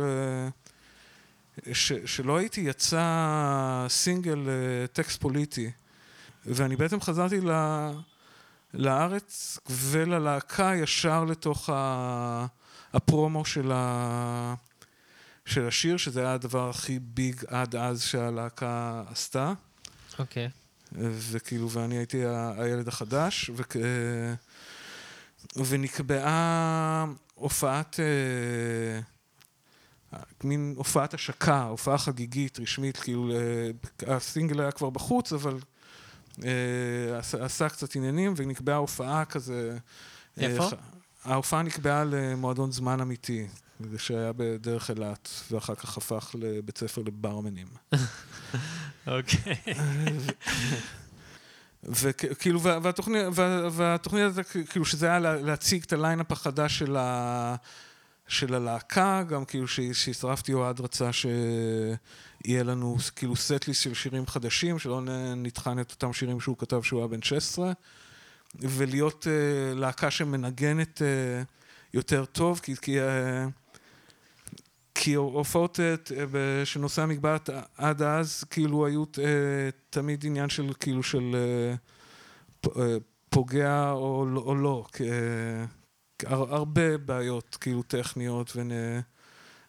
ש... שלא הייתי, יצא סינגל טקסט פוליטי, ואני בעצם חזרתי ל... לארץ וללהקה ישר לתוך ה... הפרומו של, ה... של השיר, שזה היה הדבר הכי ביג עד אז שהלהקה עשתה. אוקיי. וכאילו, ואני הייתי ה- הילד החדש, וכ... ונקבעה הופעת, אה, מין הופעת השקה, הופעה חגיגית, רשמית, כאילו, אה, הסינגל היה כבר בחוץ, אבל עשה, עשה קצת עניינים, ונקבעה הופעה כזה... אה, איפה? ח- ההופעה נקבעה למועדון זמן אמיתי, שהיה בדרך אילת, ואחר כך הפך לבית ספר לברמנים. [laughs] אוקיי. [laughs] וכאילו, וה- והתוכנית, וה- והתוכנית הזאת, כאילו, שזה היה לה- להציג את הליינאפ החדש של, ה, של הלהקה, גם כאילו שהצטרפתי, אוהד רצה שיהיה לנו כאילו סט-ליסט של שירים חדשים, שלא נטחן את אותם שירים שהוא כתב שהוא היה בן 16, ולהיות uh, להקה שמנגנת uh, יותר טוב, כי... כי uh, כי הופעות אה, ב- של נושא המגבעת עד אז, כאילו היו אה, תמיד עניין של כאילו של אה, אה, פוגע או, לא- או לא. הרבה בעיות כאילו טכניות ונ,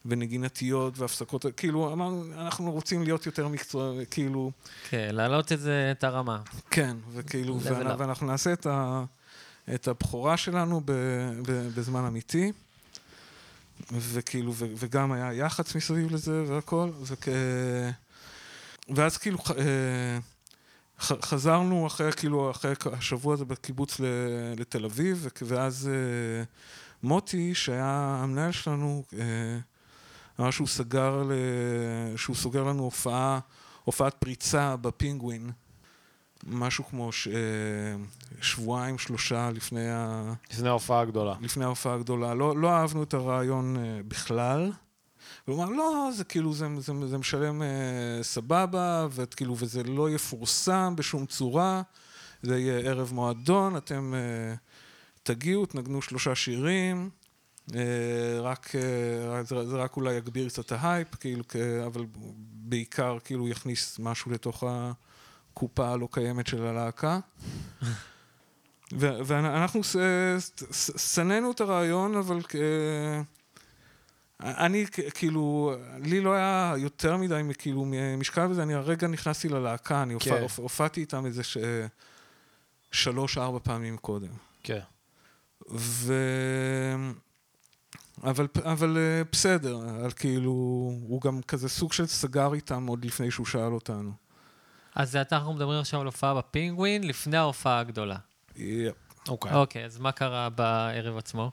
ונגינתיות והפסקות, כאילו אמרנו, אנחנו רוצים להיות יותר מקצוע, כאילו, כן, להעלות את זה, את הרמה. כן, וכאילו, ואנ- up. ואנחנו נעשה את, ה, את הבכורה שלנו ב, ב, בזמן אמיתי. וכאילו, ו, וגם היה יח"צ מסביב לזה והכל, וכ... ואז כאילו אה, חזרנו אחרי, כאילו, אחרי השבוע הזה בקיבוץ לתל אביב, ואז אה, מוטי, שהיה המנהל שלנו, אה, אמר שהוא סגר, שהוא סוגר לנו הופעה, הופעת פריצה בפינגווין, משהו כמו ש... אה, שבועיים, שלושה לפני ה... לפני ההופעה הגדולה. לפני ההופעה הגדולה. לא, לא אהבנו את הרעיון בכלל. הוא אמר, לא, זה כאילו, זה, זה, זה משלם uh, סבבה, וכאילו, וזה לא יפורסם בשום צורה. זה יהיה ערב מועדון, אתם uh, תגיעו, תנגנו שלושה שירים. Uh, רק, uh, זה, זה רק אולי יגביר קצת את ההייפ, כאילו, כ- אבל בעיקר כאילו יכניס משהו לתוך הקופה הלא קיימת של הלהקה. [laughs] ואנחנו ס- שנאנו את הרעיון, אבל כ- אני כאילו, לי לא היה יותר מדי כאילו משקל בזה, אני הרגע נכנסתי ללהקה, אני כן. הופע- הופ- הופעתי איתם איזה ש- שלוש-ארבע פעמים קודם. כן. ו... אבל, אבל אה, בסדר, על כאילו, הוא גם כזה סוג של סגר איתם עוד לפני שהוא שאל אותנו. אז אתה- אנחנו מדברים עכשיו על הופעה בפינגווין, לפני ההופעה הגדולה. יפ. אוקיי. אוקיי, אז מה קרה בערב עצמו?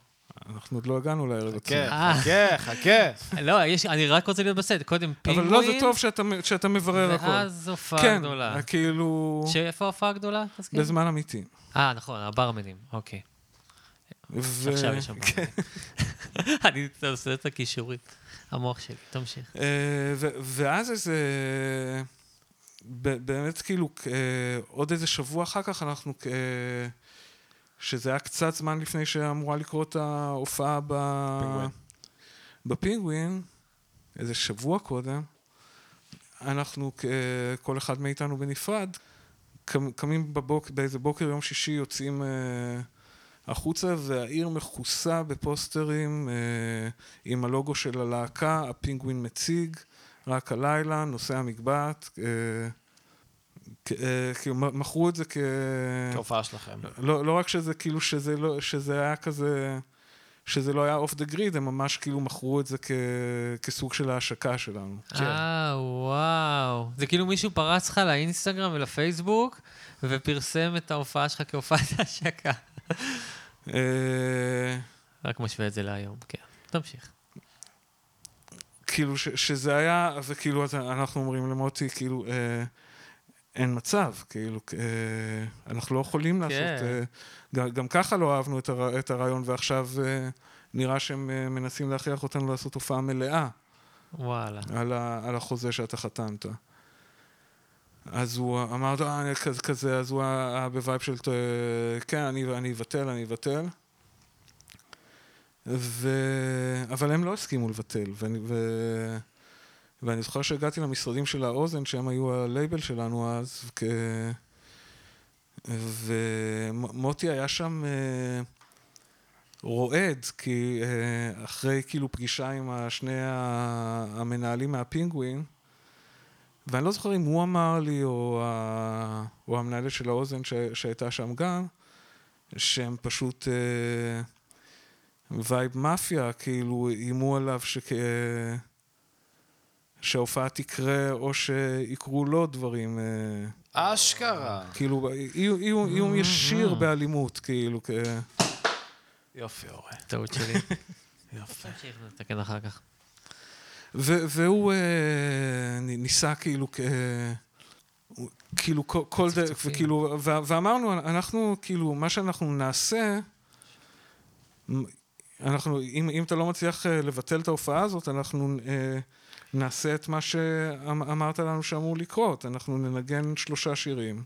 אנחנו עוד לא הגענו לערב עצמו. חכה, חכה, חכה. לא, יש, אני רק רוצה להיות בסדר. קודם פינגווין, אבל לא, זה טוב שאתה, מברר הכל. ואז הופעה כן, גדולה. כאילו, שאיפה ההופעה הגדולה? בזמן אמיתי. אה, נכון, הברמנים, אוקיי. עכשיו יש שם ברמנים. [laughs] אני עושה את הכישורים. המוח שלי, תמשיך. אה, ואז איזה... באמת כאילו, אה, עוד איזה שבוע אחר כך אנחנו... שזה היה קצת זמן לפני שאמורה לקרות ההופעה ב... פינגווין. בפינגווין, איזה שבוע קודם, אנחנו, כל אחד מאיתנו בנפרד, קמים בבוק, באיזה בוקר יום שישי, יוצאים אה, החוצה, והעיר מכוסה בפוסטרים אה, עם הלוגו של הלהקה, הפינגווין מציג, רק הלילה, נושא המגבעת. אה, כאילו, מ- מכרו את זה כ... כהופעה שלכם. לא, לא רק שזה כאילו, שזה, לא, שזה היה כזה, שזה לא היה אוף דה גריד, הם ממש כאילו מכרו את זה כ, כסוג של ההשקה שלנו. אה, וואו. זה כאילו מישהו פרץ לך לאינסטגרם ולפייסבוק, ופרסם את ההופעה שלך כהופעת [laughs] השקה. אה, רק משווה את זה להיום, כן. תמשיך. כאילו ש, שזה היה, וכאילו אז אנחנו אומרים למוטי, כאילו, אה, אין מצב, כאילו, אה, אנחנו לא יכולים לעשות, כן. אה, גם, גם ככה לא אהבנו את, הר, את הרעיון, ועכשיו אה, נראה שהם אה, מנסים להכריח אותנו לעשות הופעה מלאה. וואלה. על, ה, על החוזה שאתה חתמת. אז הוא אמר, "אה, אני כזה, כזה, אז הוא היה ב vibe של, "אה, כן, אני, אני אבטל, אני אבטל. ו... אבל הם לא הסכימו לבטל, ואני, ו... ואני זוכר שהגעתי למשרדים של האוזן, שהם היו הלייבל שלנו אז, כ... ומוטי היה שם אה, רועד, כי אה, אחרי כאילו פגישה עם שני המנהלים מהפינגווין, ואני לא זוכר אם הוא אמר לי, או, ה... או המנהלת של האוזן ש... שהייתה שם גם, שהם פשוט אה, vibe מאפיה, כאילו איימו עליו שכ... שההופעה תקרה, או שיקרו לו דברים, אה, אשכרה. כאילו, איום- איום ישיר באלימות, כאילו, כ... יופי, אורן. טעות שלי. [laughs] יופי. תמשיך, נתקן אחר כך. והוא אה, ניסה כאילו, כ- כאילו כל, כל דרך. וכאילו, ואמרנו, אנחנו, כאילו, מה שאנחנו נעשה, אנחנו, אם, אם אתה לא מצליח אה, לבטל את ההופעה הזאת, אנחנו אה, נעשה את מה שאמרת לנו שאמור לקרות, אנחנו ננגן שלושה שירים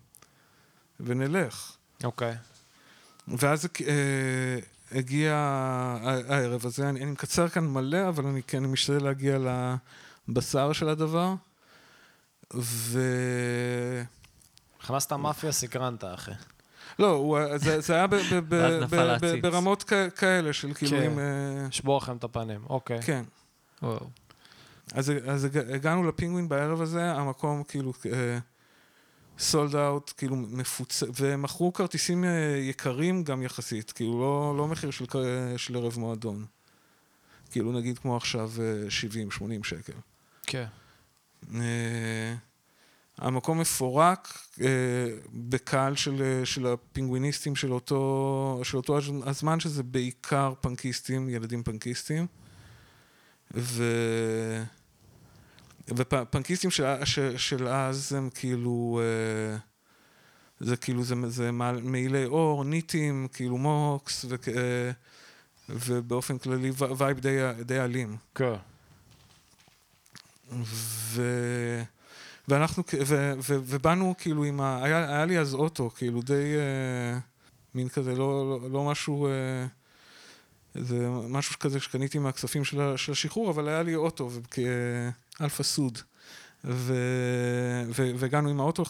ונלך. אוקיי. ואז אה, הגיע הערב הזה, אני, אני מקצר כאן מלא, אבל אני כן משתדל להגיע לבשר של הדבר. ו... הכנסת מאפיה, סקרנת, אחי. לא, זה, זה היה ב, ב, ב, ואז ב, נפל ב, העציץ. ברמות כ, כאלה של כאילו כן. עם... אה, לשבור לכם את הפנים, אוקיי. כן. וואו. אז, אז הג- הגענו לפינגווין בערב הזה, המקום כאילו סולד אאוט, כאילו מפוצ... ומכרו כרטיסים אה, יקרים גם יחסית, כאילו לא, לא מחיר של, של ערב מועדון. כאילו נגיד כמו עכשיו 70-80 שקל. כן. אה, המקום מפורק אה, בקהל של, אה, של הפינגוויניסטים של אותו, של אותו הז- הזמן, שזה בעיקר פנקיסטים, ילדים פנקיסטים. ו... ופנקיסטים של, של, של אז הם כאילו, אה, זה כאילו, זה, זה מעילי עור, ניטים, כאילו מוהוקס, וכ, אה, ובאופן כללי vibe די, די אלים. כן. ו... ואנחנו, ו... ו... ובאנו כאילו עם ה... היה, היה לי אז אוטו, כאילו די... אה, מין כזה, לא, לא, לא משהו... אה, זה משהו כזה שקניתי מהכספים של. של השחרור, אבל היה לי אוטו, כאלפה סוד. והגענו עם האוטו.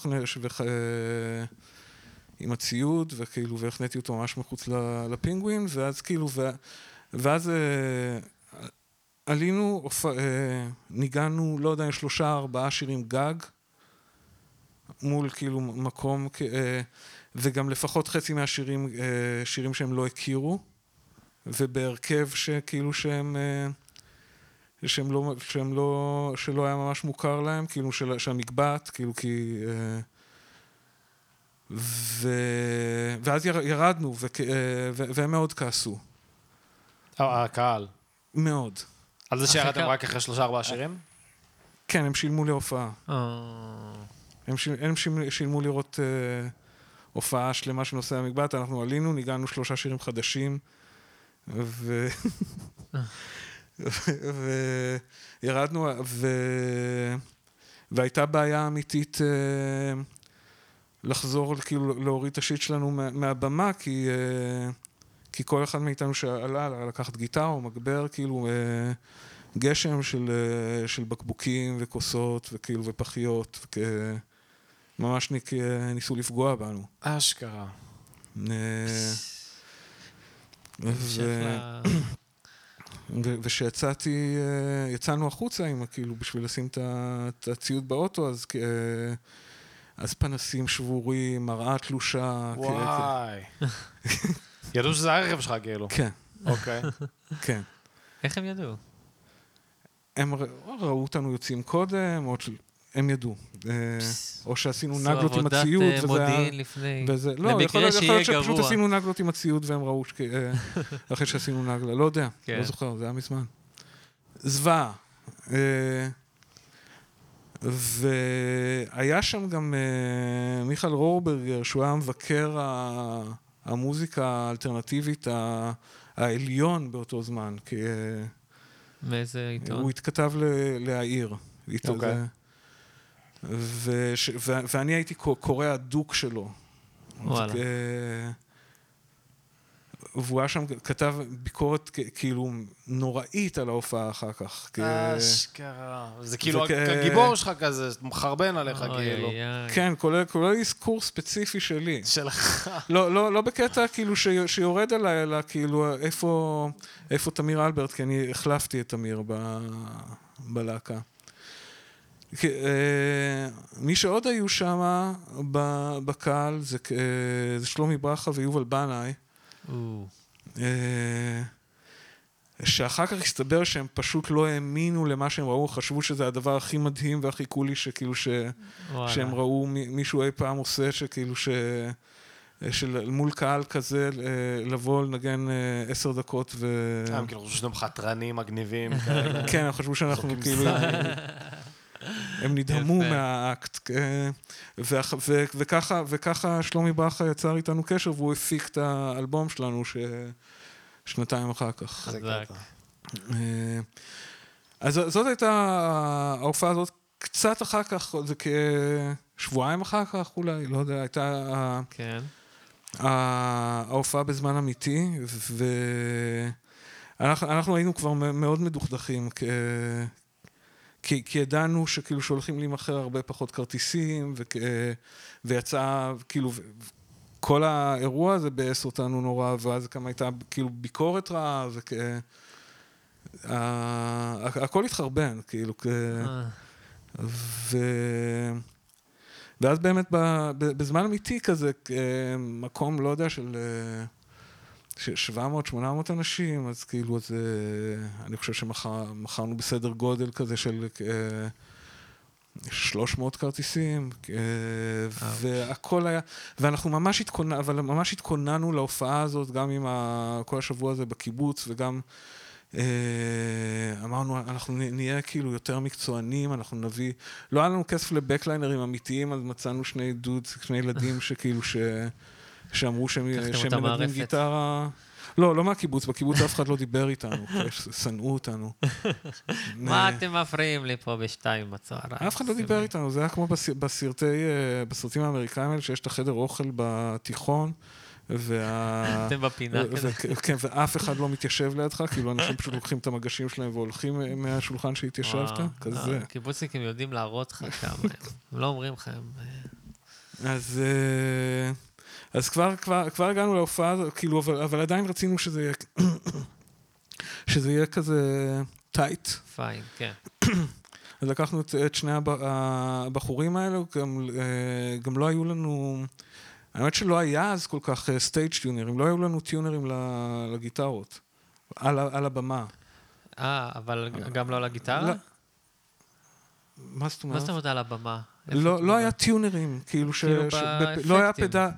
עם הציוד, וכאילו, והחניתי אותו ממש מחוץ לפינגווין, ואז כאילו. ואז אה, עלינו. אה, ניגענו, לא יודע, שלושה, ארבעה שירים גג, מול כאילו מקום, אה, וגם לפחות חצי מהשירים, שירים שהם לא הכירו, ובהרכב שכאילו שהם, שהם לא, שהם לא, שלא היה ממש מוכר להם, כאילו של, שהמקבעת, כאילו כי... אה, ו... ואז יר- ירדנו, וכ... אה, ו... והם מאוד כעסו. אה, הקהל. מאוד. על זה שירדתם רק אחרי שלושה ארבעה שירים? כן, הם שילמו לי הופעה. הם, שיל... הם שילמו, שילמו לראות אה, הופעה שלמה של נושא המקבעת, אנחנו עלינו, ניגענו שלושה שירים חדשים, ו... [laughs] וירדנו, ו... והייתה בעיה אמיתית אה, לחזור, כאילו, להוריד את השיט שלנו מה, מהבמה, כי, אה, כי כל אחד מאיתנו שעלה לקחת גיטרה או מגבר, כאילו, אה, גשם של, של בקבוקים וכוסות וכאילו ופחיות, וכ... ממש ניסו לפגוע בנו. אשכרה. ו- וכשיצאתי, אה, יצאנו החוצה עם, כאילו, בשביל לשים את הציוד באוטו, אז, אה, אז פנסים שבורים, מראה תלושה. כאילו, וואי. ידעו שזה הרכב שלך, כאילו. כן, אוקיי. כן. איך הם ידעו? הם ר- ראו אותנו יוצאים קודם, ש- הם ידעו. אה, או שעשינו עשו נגלות עם עבודת, הציוד, אה, וזה היה... מודיעין לפני. וזה, לא, למקרה יכול, להיות- יכול שיהיה להיות שפשוט. עשינו נגלות עם הציוד והם ראו שכ... אה, [laughs] אחרי שעשינו נגלה, לא יודע, כן. לא זוכר, זה היה מזמן. זוועה. אה, והיה שם גם אה, מיכאל רורברגר, שהוא היה מבקר המוזיקה האלטרנטיבית העליון באותו זמן, אה, מאיזה עיתון? הוא התכתב להעיר. איתו אוקיי. זה- וש- ו- ואני הייתי קו- קורא הדוק שלו. וואלה. אה, והוא היה שם, כתב ביקורת כאילו נוראית על ההופעה אחר כך. אשכרה. זה כאילו הגיבור שלך כזה, מחרבן עליך, אוי, כאילו. אוי, אוי. כן, כולל כולל אזכור ספציפי שלי. שלך. [laughs] לא, לא, לא בקטע כאילו ש, שיורד עליי, אלא כאילו איפה, איפה תמיר אלברט, כי אני החלפתי את תמיר ב, בלהקה. כי, אה, מי שעוד היו שם ב- בקהל זה, אה, זה שלומי ברכה ויובל בנאי, אה, שאחר כך הסתבר שהם פשוט לא האמינו למה שהם ראו, חשבו שזה הדבר הכי מדהים והכי קולי שכאילו ש... וואלה. שהם ראו מ- מישהו אי פעם עושה, שכאילו ש... של מול קהל כזה, לבוא לנגן עשר דקות ו... הם כאילו חושבים שאתם חתרנים מגניבים. [laughs] כן, הם חשבו שאנחנו כאילו... הם נדהמו. מהאקט. אה, וככה, שלומי ברכה יצר איתנו קשר, והוא הפיק את האלבום שלנו ש... שנתיים אחר כך. חזק. חזק. אה, אז זאת הייתה ההופעה הזאת. קצת אחר כך, זה כשבועיים אחר כך אולי, לא יודע, הייתה כן. ההופעה בזמן אמיתי, ואנחנו אנחנו היינו כבר מאוד מדוכדכים, כי, כי ידענו שכאילו שהולכים להימכר הרבה פחות כרטיסים, וכ, ויצא, כאילו, כל האירוע הזה ביאס אותנו נורא, ואז גם הייתה כאילו ביקורת רעה, וכ... ה- הכל התחרבן, כאילו. אה, ו... ואז באמת בזמן אמיתי כזה, אה, מקום, לא יודע, של אה, 700-800 אנשים, אז כאילו, אז, אה, אני חושב שמכרנו בסדר גודל כזה של אה, 300 כרטיסים, אה, והכל היה, ואנחנו ממש התכוננו, אבל ממש התכוננו להופעה הזאת, גם עם ה... כל השבוע הזה בקיבוץ, וגם... אה, אמרנו, אנחנו נהיה כאילו יותר מקצוענים, אנחנו נביא... לא היה לנו כסף לבקליינרים אמיתיים, אז מצאנו שני דודס, שני ילדים [laughs] שכאילו ש... שאמרו שהם מנגנים. גיטרה... לא, לא מהקיבוץ, בקיבוץ אף אחד לא דיבר איתנו, [laughs] שנאו אותנו. [laughs] מה אתם מפריעים לי פה בשתיים בצהריים? אף אחד לא דיבר איתנו, זה היה כמו אה, בסרטים האמריקאים האלה, שיש את החדר אוכל בתיכון, וה... [laughs] אתם בפינה כזה. כן, ואף אחד לא מתיישב לידך, כאילו אנשים פשוט לוקחים את המגשים שלהם והולכים אה, מהשולחן שהתיישבת. כזה. אה, קיבוצניקים יודעים להראות לך כמה הם. לא אומרים לך, הם... אז, אז כבר, כבר, כבר הגענו להופעה הזאת, כאילו, אבל, אבל עדיין רצינו שזה יהיה, [coughs] שזה יהיה כזה tight. Fine, כן. [coughs] אז לקחנו את, את שני הב, הבחורים האלו, גם, אה, גם לא היו לנו, האמת שלא היה אז כל כך stage tunerים, לא היו לנו tunerים לגיטרות, על, על הבמה. אה, אבל גם לא על הגיטרה? לא. מה זאת מה אומרת? זאת אומרת על הבמה? לא, לא היה? tunerים, כאילו ש... כאילו ש- בפ- לא היה באפקטים. pedal,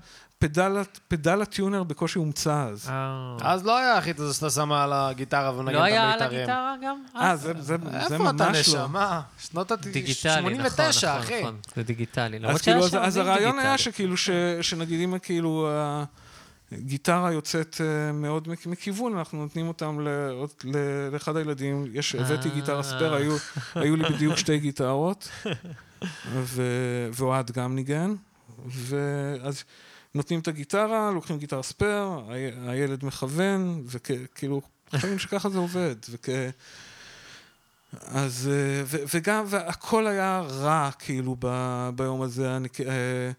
פדל, פדל הטיונר בקושי הומצא אז. אה. אז לא היה החיט הזה שאתה שם על הגיטרה ומנגן את לא היה על המיתרים. הגיטרה גם? אה, זה, זה, זה איפה אתה ממש לא. נשמה? שנות ה... דיגיטלי, נכון, 89, נכון, אחי. נכון. זה דיגיטלי. אז כאילו, הרעיון היה. שכאילו, ש, שנגיד אם כאילו הגיטרה יוצאת אה, מאוד מכ- מכיוון, אנחנו נותנים אותם ל- ל- לאחד הילדים, יש, הבאתי אה. גיטרה ספייר, היו, היו לי בדיוק שתי גיטרות, ו- ואוהד גם ניגן, ואז נותנים את הגיטרה, לוקחים גיטרה ספייר, הילד מכוון, וכאילו, חושבים שככה זה עובד, וכ... אז, אה, ו, וגם, והכל היה רע, כאילו, ב, ביום הזה. אני, אה,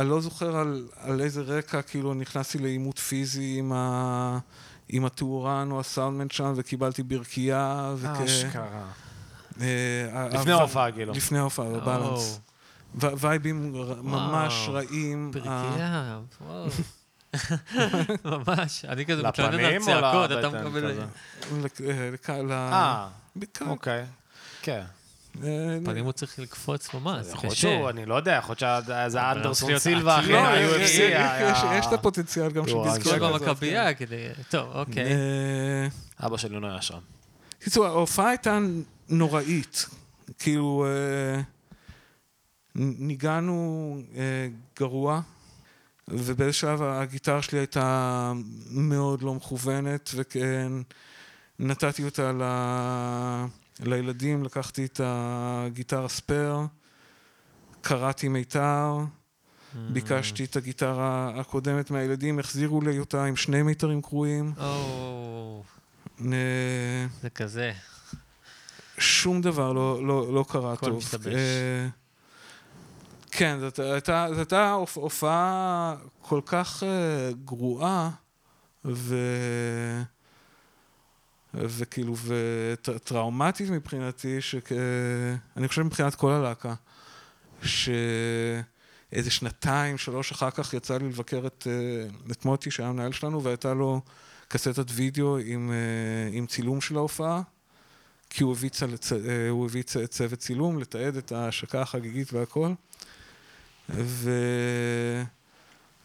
אני לא זוכר על, על איזה רקע, כאילו, נכנסתי לעימות פיזי עם, ה, עם הטורן או הסאונדמן שם, וקיבלתי ברכייה. וכ- אשכרה. אה, לפני ה- ההופעה, כאילו. לפני ההופעה, בבלנס. וייבים ממש רעים. ה- פרקייה, וואו. [laughs] ממש, אני כזה מתלונן על צעקות, אתה מקבל... כזה? לק- אה, אה, אוקיי. כן. אה, פנים הוא צריך לקפוץ ממש, יכול להיות קשה. שהוא, אני לא יודע, יכול להיות שזה אנדרסון סילבה. אחרי כן, יש- ה-UFC. יש- יש- יש את הפוטנציאל גם של כל כזאת. במכבייה כדי... טוב, כן. אוקיי. אה, אבא שלי לא היה שם. קיצור, ההופעה הייתה נוראית. כאילו, אה, ניגענו אה, גרוע, ובאיזה שלב הגיטרה שלי הייתה מאוד לא מכוונת, וכן, נתתי אותה ל... לילדים, לקחתי את הגיטרה ספייר, קראתי מיתר, ביקשתי את הגיטרה הקודמת מהילדים, החזירו לי אותה עם שני מיתרים קרועים. או, אה, זה כזה. שום דבר לא, לא, לא קרה הכל טוב. משתבש. אה, כן, זאת הייתה, זאת הייתה הופ- הופעה כל כך אה, גרועה, ו... וכאילו, וטראומטית מבחינתי, שאני חושב מבחינת כל הלהקה, שאיזה שנתיים, שלוש אחר כך יצא לי לבקר את, אה, את מוטי, שהיה המנהל שלנו, והייתה לו קסטת וידאו עם, אה, עם צילום של ההופעה. כי הוא הביא, אה, צוות צילום לתעד את ההשקה החגיגית והכל. ו...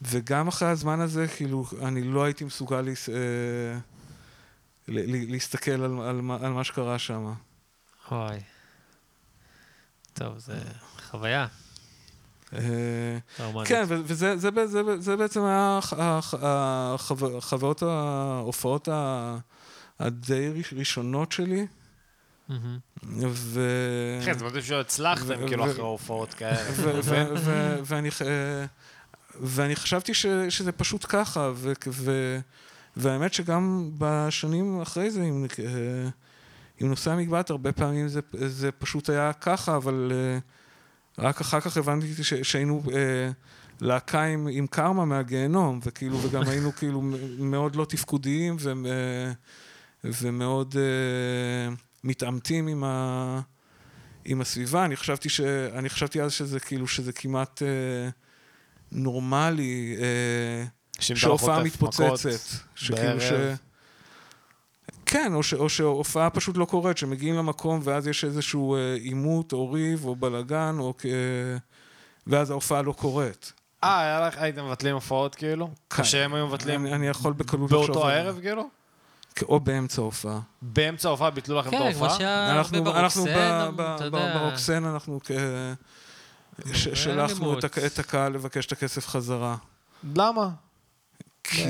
וגם אחרי הזמן הזה, כאילו, אני לא הייתי מסוגל להס... אה, להסתכל על, על, על מה שקרה שם. וואי. טוב, זה חוויה. אה. כן, וזה זה, זה, זה, זה בעצם היה הח- הח- החו- החוויות, ההופעות הדי ראש- ראשונות שלי. ו... כן, זה מדהים שהצלחתם כאילו אחרי הופעות כאלה. ואני חשבתי שזה פשוט ככה, והאמת שגם בשנים אחרי זה, עם, אה, עם נושא המקבט, הרבה פעמים זה, זה פשוט היה ככה, אבל אה, רק אחר כך הבנתי ש- שהיינו אה, להקה עם, עם קרמה מהגיהנום, וכאילו, וגם [laughs] היינו כאילו מאוד לא תפקודיים ו- ומאוד אה, מתעמתים עם ה... עם הסביבה, אני חשבתי, ש... אני חשבתי אז שזה כאילו, שזה כמעט אה, נורמלי, אה, שהופעה מתפוצצת. שכאילו ש... כן, או, ש... או שהופעה פשוט לא קורית, שמגיעים למקום ואז יש איזשהו אה, עימות או ריב או בלאגן, או. ואז ההופעה לא קורית. אה, הייתם מבטלים הופעות כאילו? כן. שהם היו מבטלים אני, אני יכול בקלות לחשוב באותו הערב כאילו? או באמצע ההופעה. באמצע ההופעה ביטלו לכם את כן, כמו ההופעה? שהיה הרבה אנחנו, אנחנו ברוקסן, ב- ב- אתה ב- יודע. ברוקסן, אנחנו שלחנו את, הקהל לבקש את הכסף חזרה. למה? כי,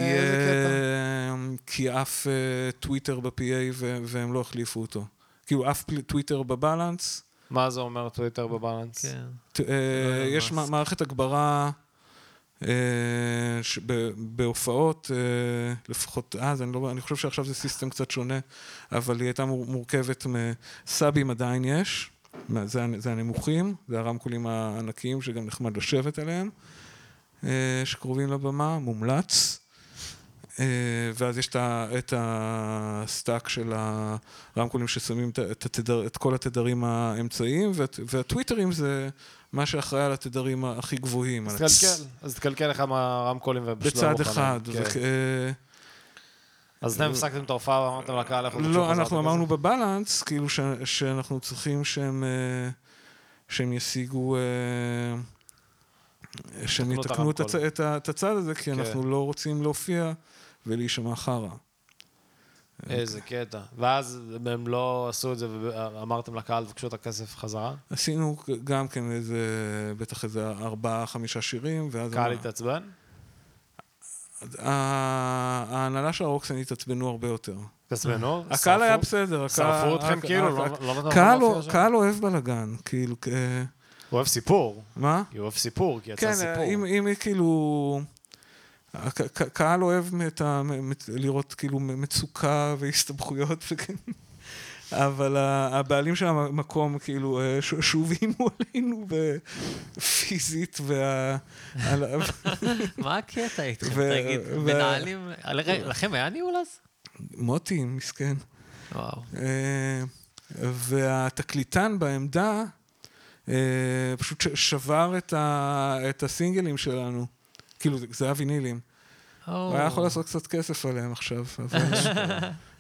כי אף אה, טוויטר ב-PA ו- והם לא החליפו אותו. כאילו אף טוויטר בבלנס, מה זה אומר טוויטר בבלנס? כן. אה, יש מערכת הגברה בהופעות, אה, לפחות אז, אני, לא, אני חושב שעכשיו זה system קצת שונה, אבל היא הייתה מור- מורכבת מ subים עדיין יש, זה, זה הנמוכים, זה הרמקולים הענקיים שגם נחמד לשבת עליהם, אה, שקרובים לבמה, מומלץ. אה, ואז יש את ה stack של הרמקולים ששמים את, התדר, את כל התדרים האמצעיים, והטוויטרים זה מה שאחראי על התדרים הכי גבוהים. אז תקלקל, אז תקלקל לך מהרמקולים לא בצד. אחד. כן. אה, אז אתם הפסקתם את ההופעה ואמרתם לקהל איך לא, אנחנו? אמרנו בבלנס, כאילו שאנחנו צריכים שהם, אה, שהם ישיגו, שהם יתקנו הצ, את הצד הזה, כי כן. אנחנו לא רוצים להופיע ולהישמע חרא. איזה קטע. ואז הם לא עשו את זה ואמרתם לקהל, תבקשו את הכסף חזרה? עשינו גם כן איזה, בטח איזה ארבעה, חמישה שירים, ואז... הקהל התעצבן? ההנהלה של הרוקסן התעצבנו הרבה יותר. התעצבנו? הקהל היה? בסדר. שרפו אתכם כאילו? לא לא קהל? קהל אוהב בלאגן, כאילו, הוא אוהב סיפור. מה? הוא אוהב סיפור, כי יצא כן, סיפור. אם, אם כאילו... הק- ק- קהל אוהב את ה, לראות כאילו מצוקה והסתבכויות, וכן. אבל הבעלים של המקום, כאילו, אה, ש- שוב איימו עלינו פיזית, וה... מה הקטע איתכם? תגיד, מנהלים... לכם היה ניהול אז? מוטי, מסכן. וואו. אה, והתקליטן בעמדה אה, פשוט שבר את, הסינגלים שלנו. כאילו, זה היה וינילים. הוא היה יכול לעשות קצת כסף עליהם עכשיו, [laughs]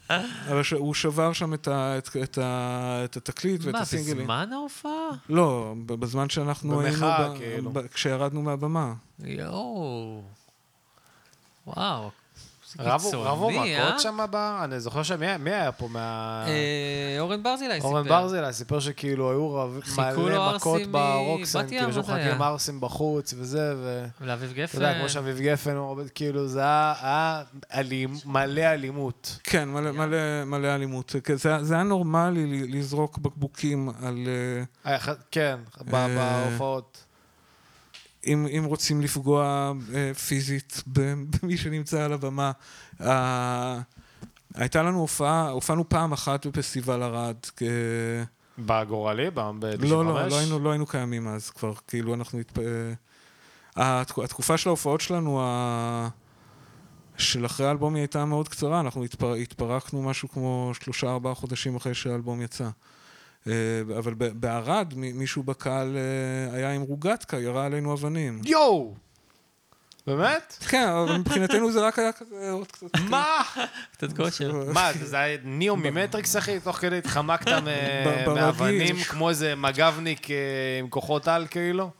אבל... הוא שבר שם את, ה, את, את, ה, את התקליט ואת מה, הסינגלים. בזמן ההופעה? לא, בזמן שאנחנו היינו... במחאה, כאילו. ב- כשירדנו מהבמה. יואו. וואו. רבו קיצוני, רבו אה? מכות שם ב... אני זוכר שמי מי היה פה מה... אה, אורן ברזילי סיפר. אורן ברזילי סיפר שכאילו היו מלא מכות ברוקסן, כאילו שמחכים היה? ערסים בחוץ וזה, ו... ולאביב אתה גפן. יודע, כמו שאביב גפן, כאילו זה היה- מלא אלימות. כן, מלא, מלא, מלא אלימות. זה, זה היה נורמלי לזרוק בקבוקים על... אה, כן, ב- בהופעות. אם, אם רוצים לפגוע אה, פיזית [laughs] במי שנמצא על הבמה. אה, הייתה לנו הופעה, הופענו פעם אחת בפסטיבל ערד. כ- בגורלי? ב- ב-95? לא, לא, לא היינו, לא היינו קיימים אז כבר, כאילו אנחנו... התפ... אה, התק- התקופה של ההופעות שלנו, ה... של אחרי האלבום היא הייתה מאוד קצרה, אנחנו התפר... התפרקנו משהו כמו שלושה ארבעה חודשים אחרי שהאלבום יצא. אה, אבל בערד מישהו בקהל אה, היה עם רוגטקה, ירה עלינו אבנים. יואו! באמת? כן, אבל מבחינתנו זה רק היה כזה עוד קצת... [laughs] מה? קצת כושר. מה, זה היה ניאו ממטריקס, אחי? תוך כדי התחמקת. [laughs] מאבנים כמו איזה מג"בניק אה, עם כוחות על, כאילו?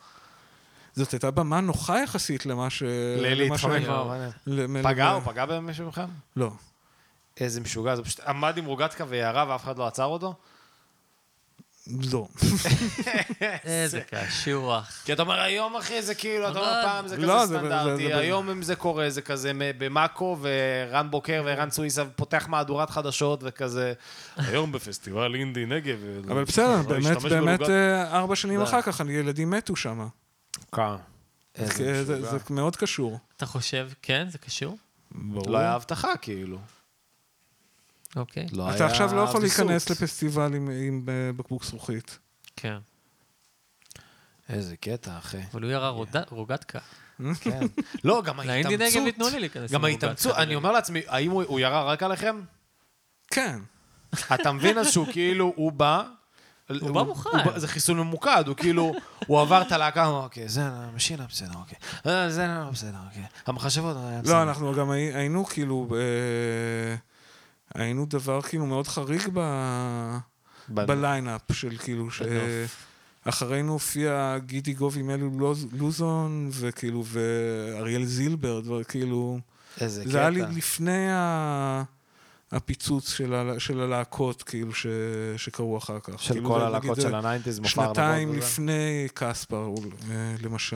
זאת הייתה במה נוחה יחסית למה ש... להתחמק מהאבנים. פגע? הוא פגע במישהו מכם? לא. איזה משוגע, זה פשוט עמד עם רוגטקה וירה ואף אחד לא עצר אותו? לא. איזה קשוח. כי אתה אומר, היום אחי זה כאילו, אתה אומר, אבל- פעם זה לא, כזה זה- זה- סטנדרטי, היום אם זה קורה, זה כזה במאקו, ורן בוקר וערן סוויסה פותח מהדורת חדשות וכזה, היום בפסטיבל אינדי נגב. אבל בסדר, באמת, להשתמש באמת ברוגט- אה, ארבע שנים אחר כך ילדים מתו שם. כן. זה זה מאוד קשור. אתה חושב, כן, זה קשור? ברור. לא היה הבטחה, כאילו. אוקיי. לא אתה היה עכשיו לא יכול ויסות. להיכנס לפסטיבל עם- עם אה, בקבוק זכוכית. כן. איזה קטע, אחי. אבל הוא ירה רוגטקה. כן. [laughs] לא, גם ההתאמצות. לאינדי נגב ייתנו לי להיכנס גם ההתאמצות. אני אומר לעצמי, האם הוא הוא ירה רק עליכם? כן. אתה מבין אז שהוא כאילו, הוא בא... הוא בא מוכן. זה חיסול ממוקד, הוא כאילו, הוא עבר את הלהקה, הוא אמר, אוקיי, זה משינה, בסדר, אוקיי. אה, זה לא בסדר, אוקיי. המחשבות, אה, בסדר. לא, אנחנו גם הי- היינו כאילו, היינו דבר כאילו מאוד חריג ב- בנ- בליינאפ של כאילו, ש-. אחרינו הופיע גידי גוב עם אלי לוז- לוזון, וכאילו, ואריאל זילבר, דבר כאילו, איזה קטע. זה היה לי לפני ה- הפיצוץ של ה- של הלהקות, כאילו, ש- שקרו אחר כך. של כאילו, כל הלהקות של ה nineties, מופע שנתיים ארנבות וזה. לפני קספר, אה, למשל.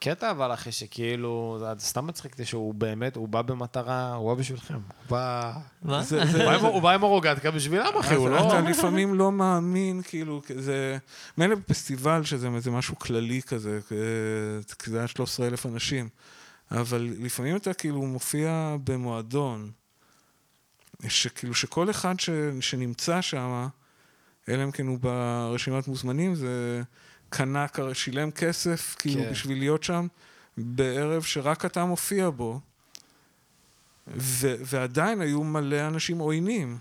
קטע אבל אחי, שכאילו, זה סתם מצחיק אותי שהוא באמת, הוא בא במטרה, הוא בא בשבילכם. הוא בא... מה? זה- הוא זה- בא עם- הרוגטקה בשבילם, אחי, הוא לא... אתה לפעמים לא מאמין, כאילו, זה... מילא בפסטיבל שזה איזה משהו כללי כזה, זה היה 13 אלף אנשים, אבל לפעמים אתה כאילו מופיע במועדון, שכאילו שכל אחד שנמצא שם, אלא אם כן הוא ברשימת מוזמנים, זה קנה, שילם כסף, כאילו, כן. בשביל להיות שם, בערב שרק אתה מופיע בו. ו- ועדיין היו מלא אנשים עוינים.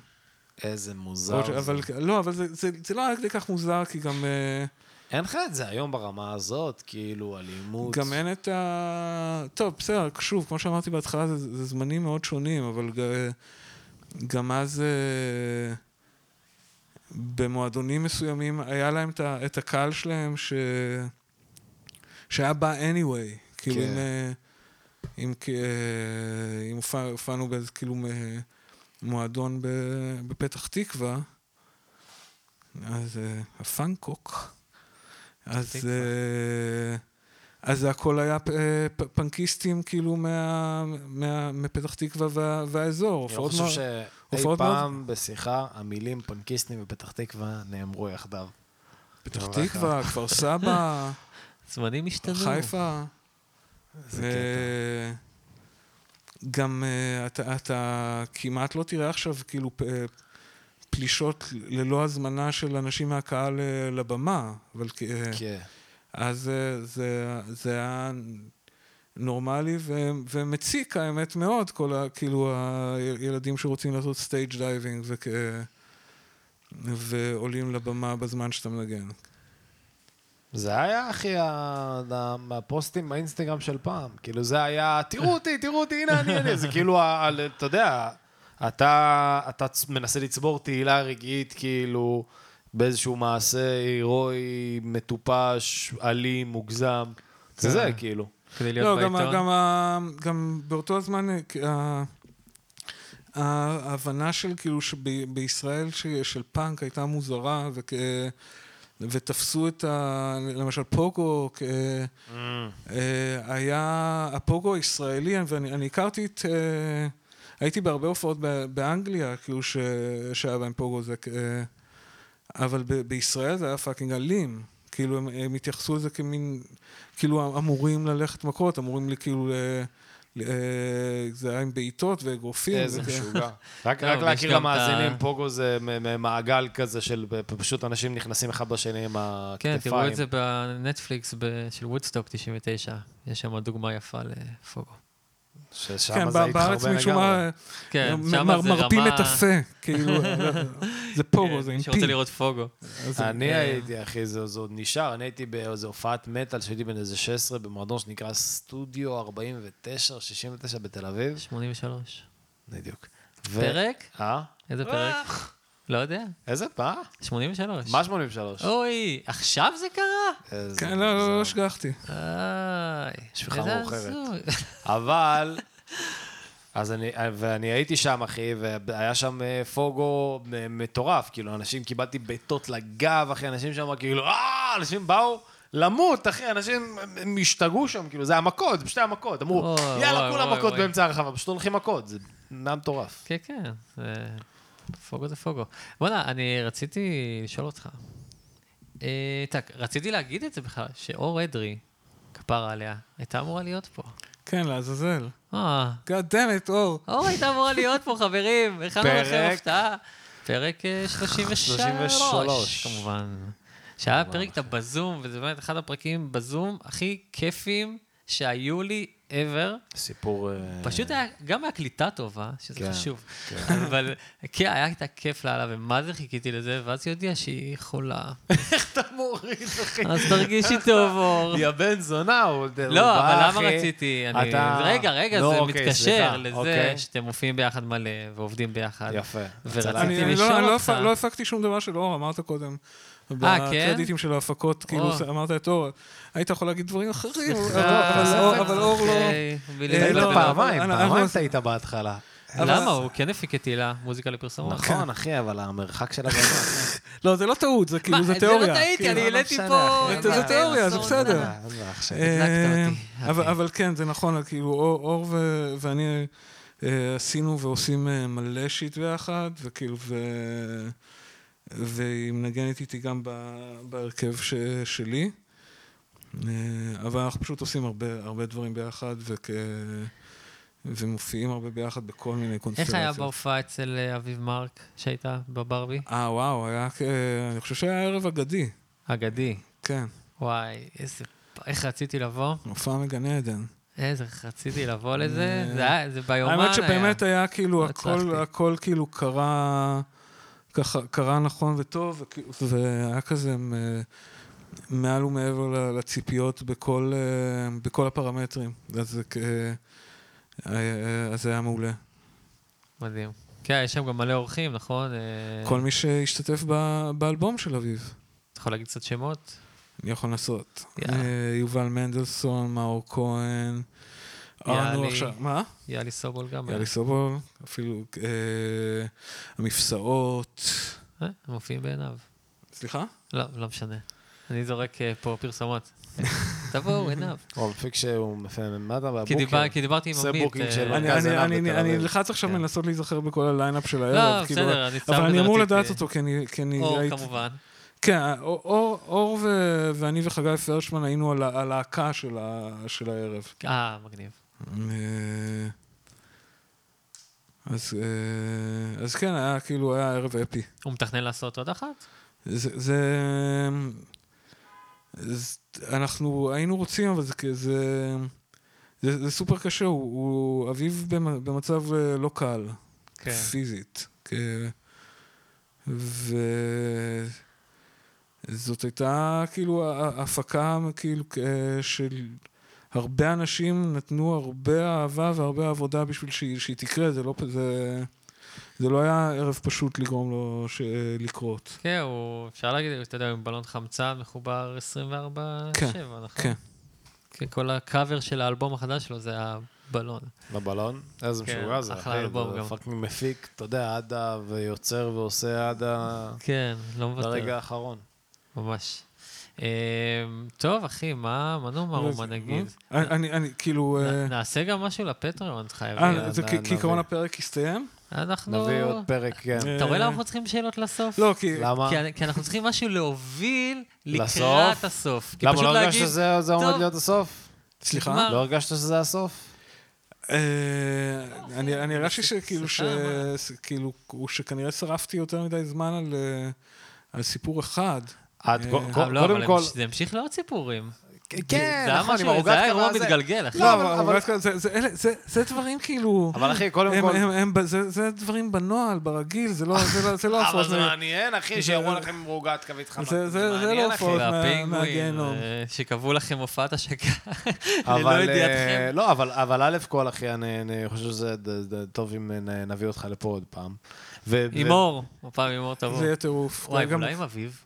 איזה מוזר ש- זה. אבל, לא, אבל זה, זה, זה לא היה כדי כך מוזר, כי גם, אה, אין לך את זה היום ברמה הזאת, כאילו, אלימות. גם אין את ה... טוב, בסדר, שוב, כמו שאמרתי בהתחלה, זה, זה זמנים מאוד שונים, אבל גם אז אה, במועדונים מסוימים היה להם את, הקהל שלהם ש... שהיה בא anyway. כאילו, כן. אם, אם, אה, אם הופע- הופענו באיזה כאילו מועדון בפתח תקווה, אז אה, הפאנקוק, אז. אה, אז הכל היה פנקיסטים כאילו מה, מה, מפתח תקווה וה, והאזור. אני הופעות חושב מאוד- מאוד- פעם בשיחה, המילים פנקיסטים ופתח תקווה נאמרו יחדיו. פתח תקווה, כפר סבא, [laughs] זמנים השתנו. חיפה. זה ו- גם אה, אתה, אתה כמעט לא תראה עכשיו כאילו פ- פלישות ללא הזמנה של אנשים מהקהל אה, לבמה, אבל אה, כן. אז אה, זה, זה היה נורמלי ו, ומציק האמת מאוד, כל ה... כאילו הילדים שרוצים לעשות stage diving וכ... ועולים לבמה בזמן שאתה מנגן. זה היה, אחי, ה- ה- מהפוסטים באינסטגרם של פעם. כאילו, זה היה, תראו אותי, תראו אותי, הנה אני, אני. זה כאילו, אתה יודע, אתה, אתה מנסה לצבור תהילה רגעית, כאילו, באיזשהו מעשה הירואי, מטופש, אלים, מוגזם. זה זה, כאילו. כדי להיות לא, גם, בעיתון. גם, ה- גם באותו הזמן, אה, ההבנה של כאילו שבישראל של פאנק הייתה מוזרה, וכ... ותפסו את ה... למשל פוגו, כ... אה, היה הפוגו הישראלי, ואני אני הכרתי את... אה, הייתי בהרבה הופעות באנגליה, כאילו ש... שהיה בהם פוגו, זה... אה, אבל ב- בישראל זה היה fucking אלים. כאילו הם, הם התייחסו לזה כמין, כאילו אמורים ללכת מכות, אמורים לי כאילו, ל, אה, זה היה עם בעיטות ואגרופים. איזה משוגע. [laughs] רק לא, להכיר למאזינים, פוגו זה מעגל כזה של פשוט אנשים נכנסים אחד בשני עם כן, הכתפיים. תראו את זה בנטפליקס של וודסטוק 99. יש שם דוגמה יפה לפוגו. ששם כן, זה בארץ לגמרי. מה כן, שם זה מרפים רמה- את הפה, כאילו, [laughs] זה פוגו, זה עם מי שרוצה. לראות פוגו. אני הייתי, אחי, זה זה עוד נשאר, אני הייתי באיזו הופעת מטאל שהייתי בן איזה 16 במועדון שנקרא סטודיו 49, 69 בתל אביב. 83. בדיוק. ו- פרק? אה? איזה פרק? לא יודע. איזה? מה? 83. מה 83? אוי, עכשיו זה קרה? איזה כן, לא, לא. לא השגחתי. איי, שפיכה איזה מאוחרת. [laughs] אבל... אז אני, ואני הייתי שם, אחי, והיה שם אה, פוגו אה, מטורף, כאילו, אנשים, קיבלתי בעיטות לגב, אחי, אנשים שם, כאילו, אה, אנשים באו למות, אחי, אנשים הם השתגעו שם, כאילו, זה המכות, זה פשוט היה מכות, אמרו, יאללה, כולם מכות. באמצע הרחבה, פשוט הולכים מכות, זה היה מטורף. כן, כן. פוגו זה פוגו. בוא'נה, אני רציתי לשאול אותך. אה, טק, רציתי להגיד את זה בכלל, שאור אדרי, כפרה עליה, הייתה אמורה להיות פה. כן, לעזאזל. אה, God damn it, אור. אור הייתה אמורה להיות פה, חברים. [laughs] הכנו לכם? הפתעה. פרק אה, [laughs] 33, 33. כמובן. שהיה פרק בזום, וזה באמת אחד הפרקים בזום הכי כיפים שהיו לי ever. סיפור... אה, פשוט היה, גם מהקליטה טובה, שזה כן, חשוב. [laughs] אבל כן, היה איתה כיף לאללה, ומה זה חיכיתי לזה, ואז היא הודיעה שהיא חולה. [laughs] איך אתה מוריד, אחי? אז תרגישי טוב, אור. יא בן זונה, הוא... לא, בא, אבל למה אחי, רציתי? אני- אתה- רגע, רגע, נו, זה אוקיי, מתקשר סליחה, לזה אוקיי. שאתם מופיעים ביחד מלא ועובדים ביחד. יפה. ורציתי לשאול לא- אני לא אותך. לא הפקתי שום דבר של אור, אמרת קודם. כן? בקרדיטים של ההפקות, כאילו. אמרת את אור. היית יכול להגיד דברים אחרים, אבל- סליחה, אבל אור- לא... אוקיי, אה, היית לא. פעמיים, אני- פעמיים טעית בהתחלה. למה? הוא כן הפיק את הילה, מוזיקה לפרסומות. נכון, אחי, אבל המרחק של הגנה. [laughs] לא, זה לא טעות, זה כאילו, מה, זה זה תיאוריה. לא טעיתי, אני לא העליתי פה... זה- זה תיאוריה, זה. בסדר. אה, זה. אה. אבל, אוקיי. אבל כן, זה נכון, כאילו אור, אור ו, ואני אה, עשינו ועושים אה, מלא שיט ביחד, וכאילו, ו, והיא מנגנת איתי גם בהרכב ש, שלי, אה, אבל אנחנו פשוט עושים הרבה, הרבה דברים ביחד, וכ, ומופיעים הרבה ביחד בכל מיני איך קונסטלציות. היה בהופעה אצל אה, אביב מרק, שהייתה בברבי? אה, וואו, היה, אני חושב שהיה ערב אגדי, אגדי. כן, וואי, איזה... איך רציתי לבוא? הופעה מגן עדן. איזה רציתי לבוא לזה. אה, זה היה, זה ביומן היה. האמת שבאמת היה כאילו, לא הכל. הכל כאילו קרה, ככה, קרה נכון וטוב, והיה כזה מעל ומעבר לציפיות בכל, אה, בכל הפרמטרים. אז זה כ- אה, אז זה היה מעולה. מדהים. כן, יש שם גם מלא אורחים, נכון? אה, כל מי שהשתתף ב- באלבום של אביב, אתה יכול להגיד קצת שמות? אני יכול. יאללה. אה, יובל מנדלסון, מאור כהן. יאלי. ארנו עכשיו, מה? יאלי סובול גם. היה. יאלי סובול, אפילו אה, המפסעות. אה, הם מופיעים בעיניו. סליחה? לא, לא משנה. אני זורק אה, פה פרסומות. [laughs] תבואו, עיניו. הוא המפיק שהוא מפעם, מה אתה, כי בבוקר? דיבר- כי דיברתי עם עמית. אה, אני-. נלחץ עכשיו כן. לנסות להיזכר בכל הליינאפ של לא, הערב. כאילו, בסדר, אני סתם אבל אני אמור לדעת אותו, כי אני... כי אני אור, כמובן. כן, אור- ואני וחגי פרשמן היינו הלהקה של הערב. אה, מגניב. אז, אה, אז כן, היה כאילו, היה ערב אפי. הוא מתכנן לעשות עוד אחת? זה, זה, זה, אנחנו היינו רוצים, אבל זה, זה, זה, זה סופר קשה, הוא, הוא אביב במ- במצב אה, לא קל, כן. פיזית. כ- וזאת הייתה כאילו הפקה כאילו של הרבה אנשים נתנו הרבה אהבה והרבה עבודה בשביל שהיא, שהיא תקרה, זה לא, זה, זה לא היה ערב פשוט לגרום לו ש- לקרות. כן, הוא, אפשר להגיד, אתה יודע, עם בלון חמצן מחובר 24-7, כן, נכון? כן. כן, כל הקאבר של האלבום החדש שלו זה הבלון. בבלון? איזה כן, משוגע זה, אחלה. אלבום גם. fucking מפיק, אתה יודע, עד ה... ויוצר ועושה עד ה... כן, לא מוותר. לרגע האחרון. ממש. אמ, טוב, אחי, מה נאמר או מה נגיד? אני, אני, כאילו... אה, נעשה גם משהו לפטריון, חייבים. אה, זה נ- כי- כעיקרון. הפרק הסתיים? אנחנו... נביא עוד פרק, כן. אתה רואה אה, למה אנחנו צריכים שאלות לסוף? לא, כי... למה? כי- אנחנו צריכים משהו להוביל? לקראת הסוף. למה לא הרגשת שזה זה עומד "טוב, להיות הסוף? סליחה? לא הרגשת שזה הסוף? אה, אני אני הרגשתי שכאילו, כאילו, שכנראה שרפתי יותר מדי זמן על, אה, על סיפור אחד. את, אה, אה, לא, קודם כל... זה המשיך לעוד סיפורים. כן, זה נכון, עם משהו- ערוגת זה היה אירוע קרה, זה- מתגלגל, אחי. לא, אבל- זה- זה- זה- זה דברים כאילו... אבל אחי, קודם הם- כל... הם- הם ב- זה זה דברים בנוהל, ברגיל, זה לא זה לא- זה לא אבל הפרעות. זה מעניין, אחי, זה- שיראו לכם עם ערוגת קווית חמה. זה- זה- זה מעניין, לא והפינגווין, מהגיהנום. אה, שקבעו לכם הופעת השקה [laughs] ללא ידיעתכם. לא, אבל, אבל א' כל, אחי, אני, אני חושב שזה טוב אם נביא אותך לפה עוד פעם. עם אור, הפעם עם אור תבוא. זה יהיה טירוף. וואי, אולי עם אביב?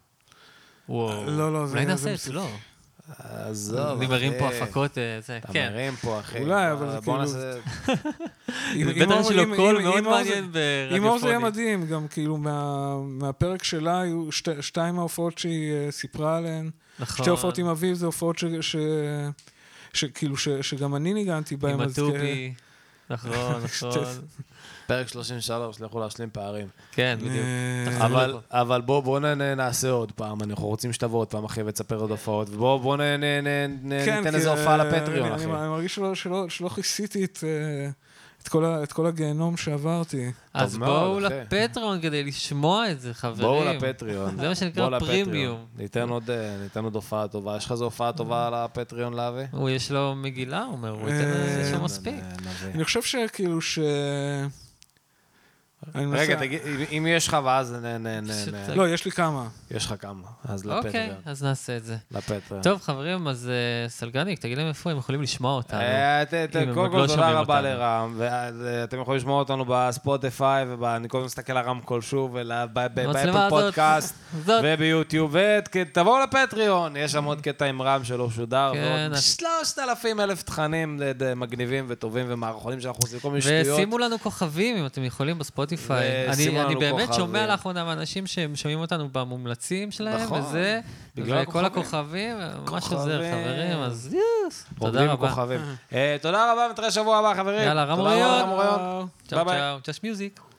וואו. לא, לא, זה- אולי זה נעשה מס- אצלו. עזוב, אני מרים פה אחי. הפקות, אה, זה, אתה כן. מרים פה, אחי. אולי, אבל זה בוא כאילו- נעשה... [laughs] עם- עם בטח אור- יש לו קול מאוד זה- מעניין עם אור זה יהיה ברדיופוני. מדהים, גם כאילו מה- מהפרק שלה היו שתי- שתיים מההופעות שהיא אה, סיפרה עליהן. נכון. שתי הופעות עם אביב זה הופעות שכאילו שגם אני ניגנתי בהן. עם אז כן. הטובי. נכון, [laughs] נכון. פרק 33, לכו להשלים פערים. כן, בדיוק. אה, תחזרו אבל, לפה. אבל בוא, בוא נ, נ- נעשה עוד פעם, אנחנו רוצים שתבוא עוד פעם, אחי, ותספר עוד הופעות, ובוא בוא נ, נ, נ, נ, כן, ניתן כי, איזה הופעה אה, לפטריון, אני- אחי. אני מרגיש שלא- כיסיתי את, אה, את כל ה- את כל הגיהנום שעברתי. אז בואו אחי. לפטרון כדי לשמוע את זה, חברים. בואו לפטריון. זה מה שנקרא בואו לפטריון. פרימיום. ניתן עוד, ניתן עוד הופעה טובה. יש לך איזו הופעה טובה על הפטריון להביא? הוא, יש לו מגילה, הוא אומר, הוא ייתן לזה שם מספיק. אני חושב שכאילו ש... רגע, תגיד, אם- יש לך, ואז נ- נ- נ- פשוט נ- לא, יש לי כמה. יש לך כמה, אז אוקיי, לפטריון. אז נעשה את זה. לפטריון. טוב, חברים, אז אה, סלגניק, תגיד להם איפה הם יכולים לשמוע אותנו. אה, קודם עוד לא כל תודה רבה. לרם, ואתם יכולים לשמוע אותנו בספוטיפיי, ואני קודם מסתכל על הרמקול שוב, באפל המצלמה הזאת. פודקאסט. וביוטיוב, ותבואו לפטריון, יש שם עוד קטע עם רם שלא שודר, כן, ועוד אז- שלושת אלפים אלף תכנים מגניבים וטובים ומערכונים שאנחנו עושים כל מיני שטויות. ושימו לנו כוכבים אם אתם יכולים בספוטיפיי. אני, ושימו אני לנו באמת. שומע לאחרונה מאנשים שהם שומעים אותנו במומלצים שלהם, נכון, וזה, בגלל וכל הכוכבים. ממש עוזר. חברים, אז יוס, תודה רוקדים רבה. כוכבים. אה, תודה רבה, ונתראה שבוע הבא, חברים. יאללה, תודה. צ'או ביי ביי. just music.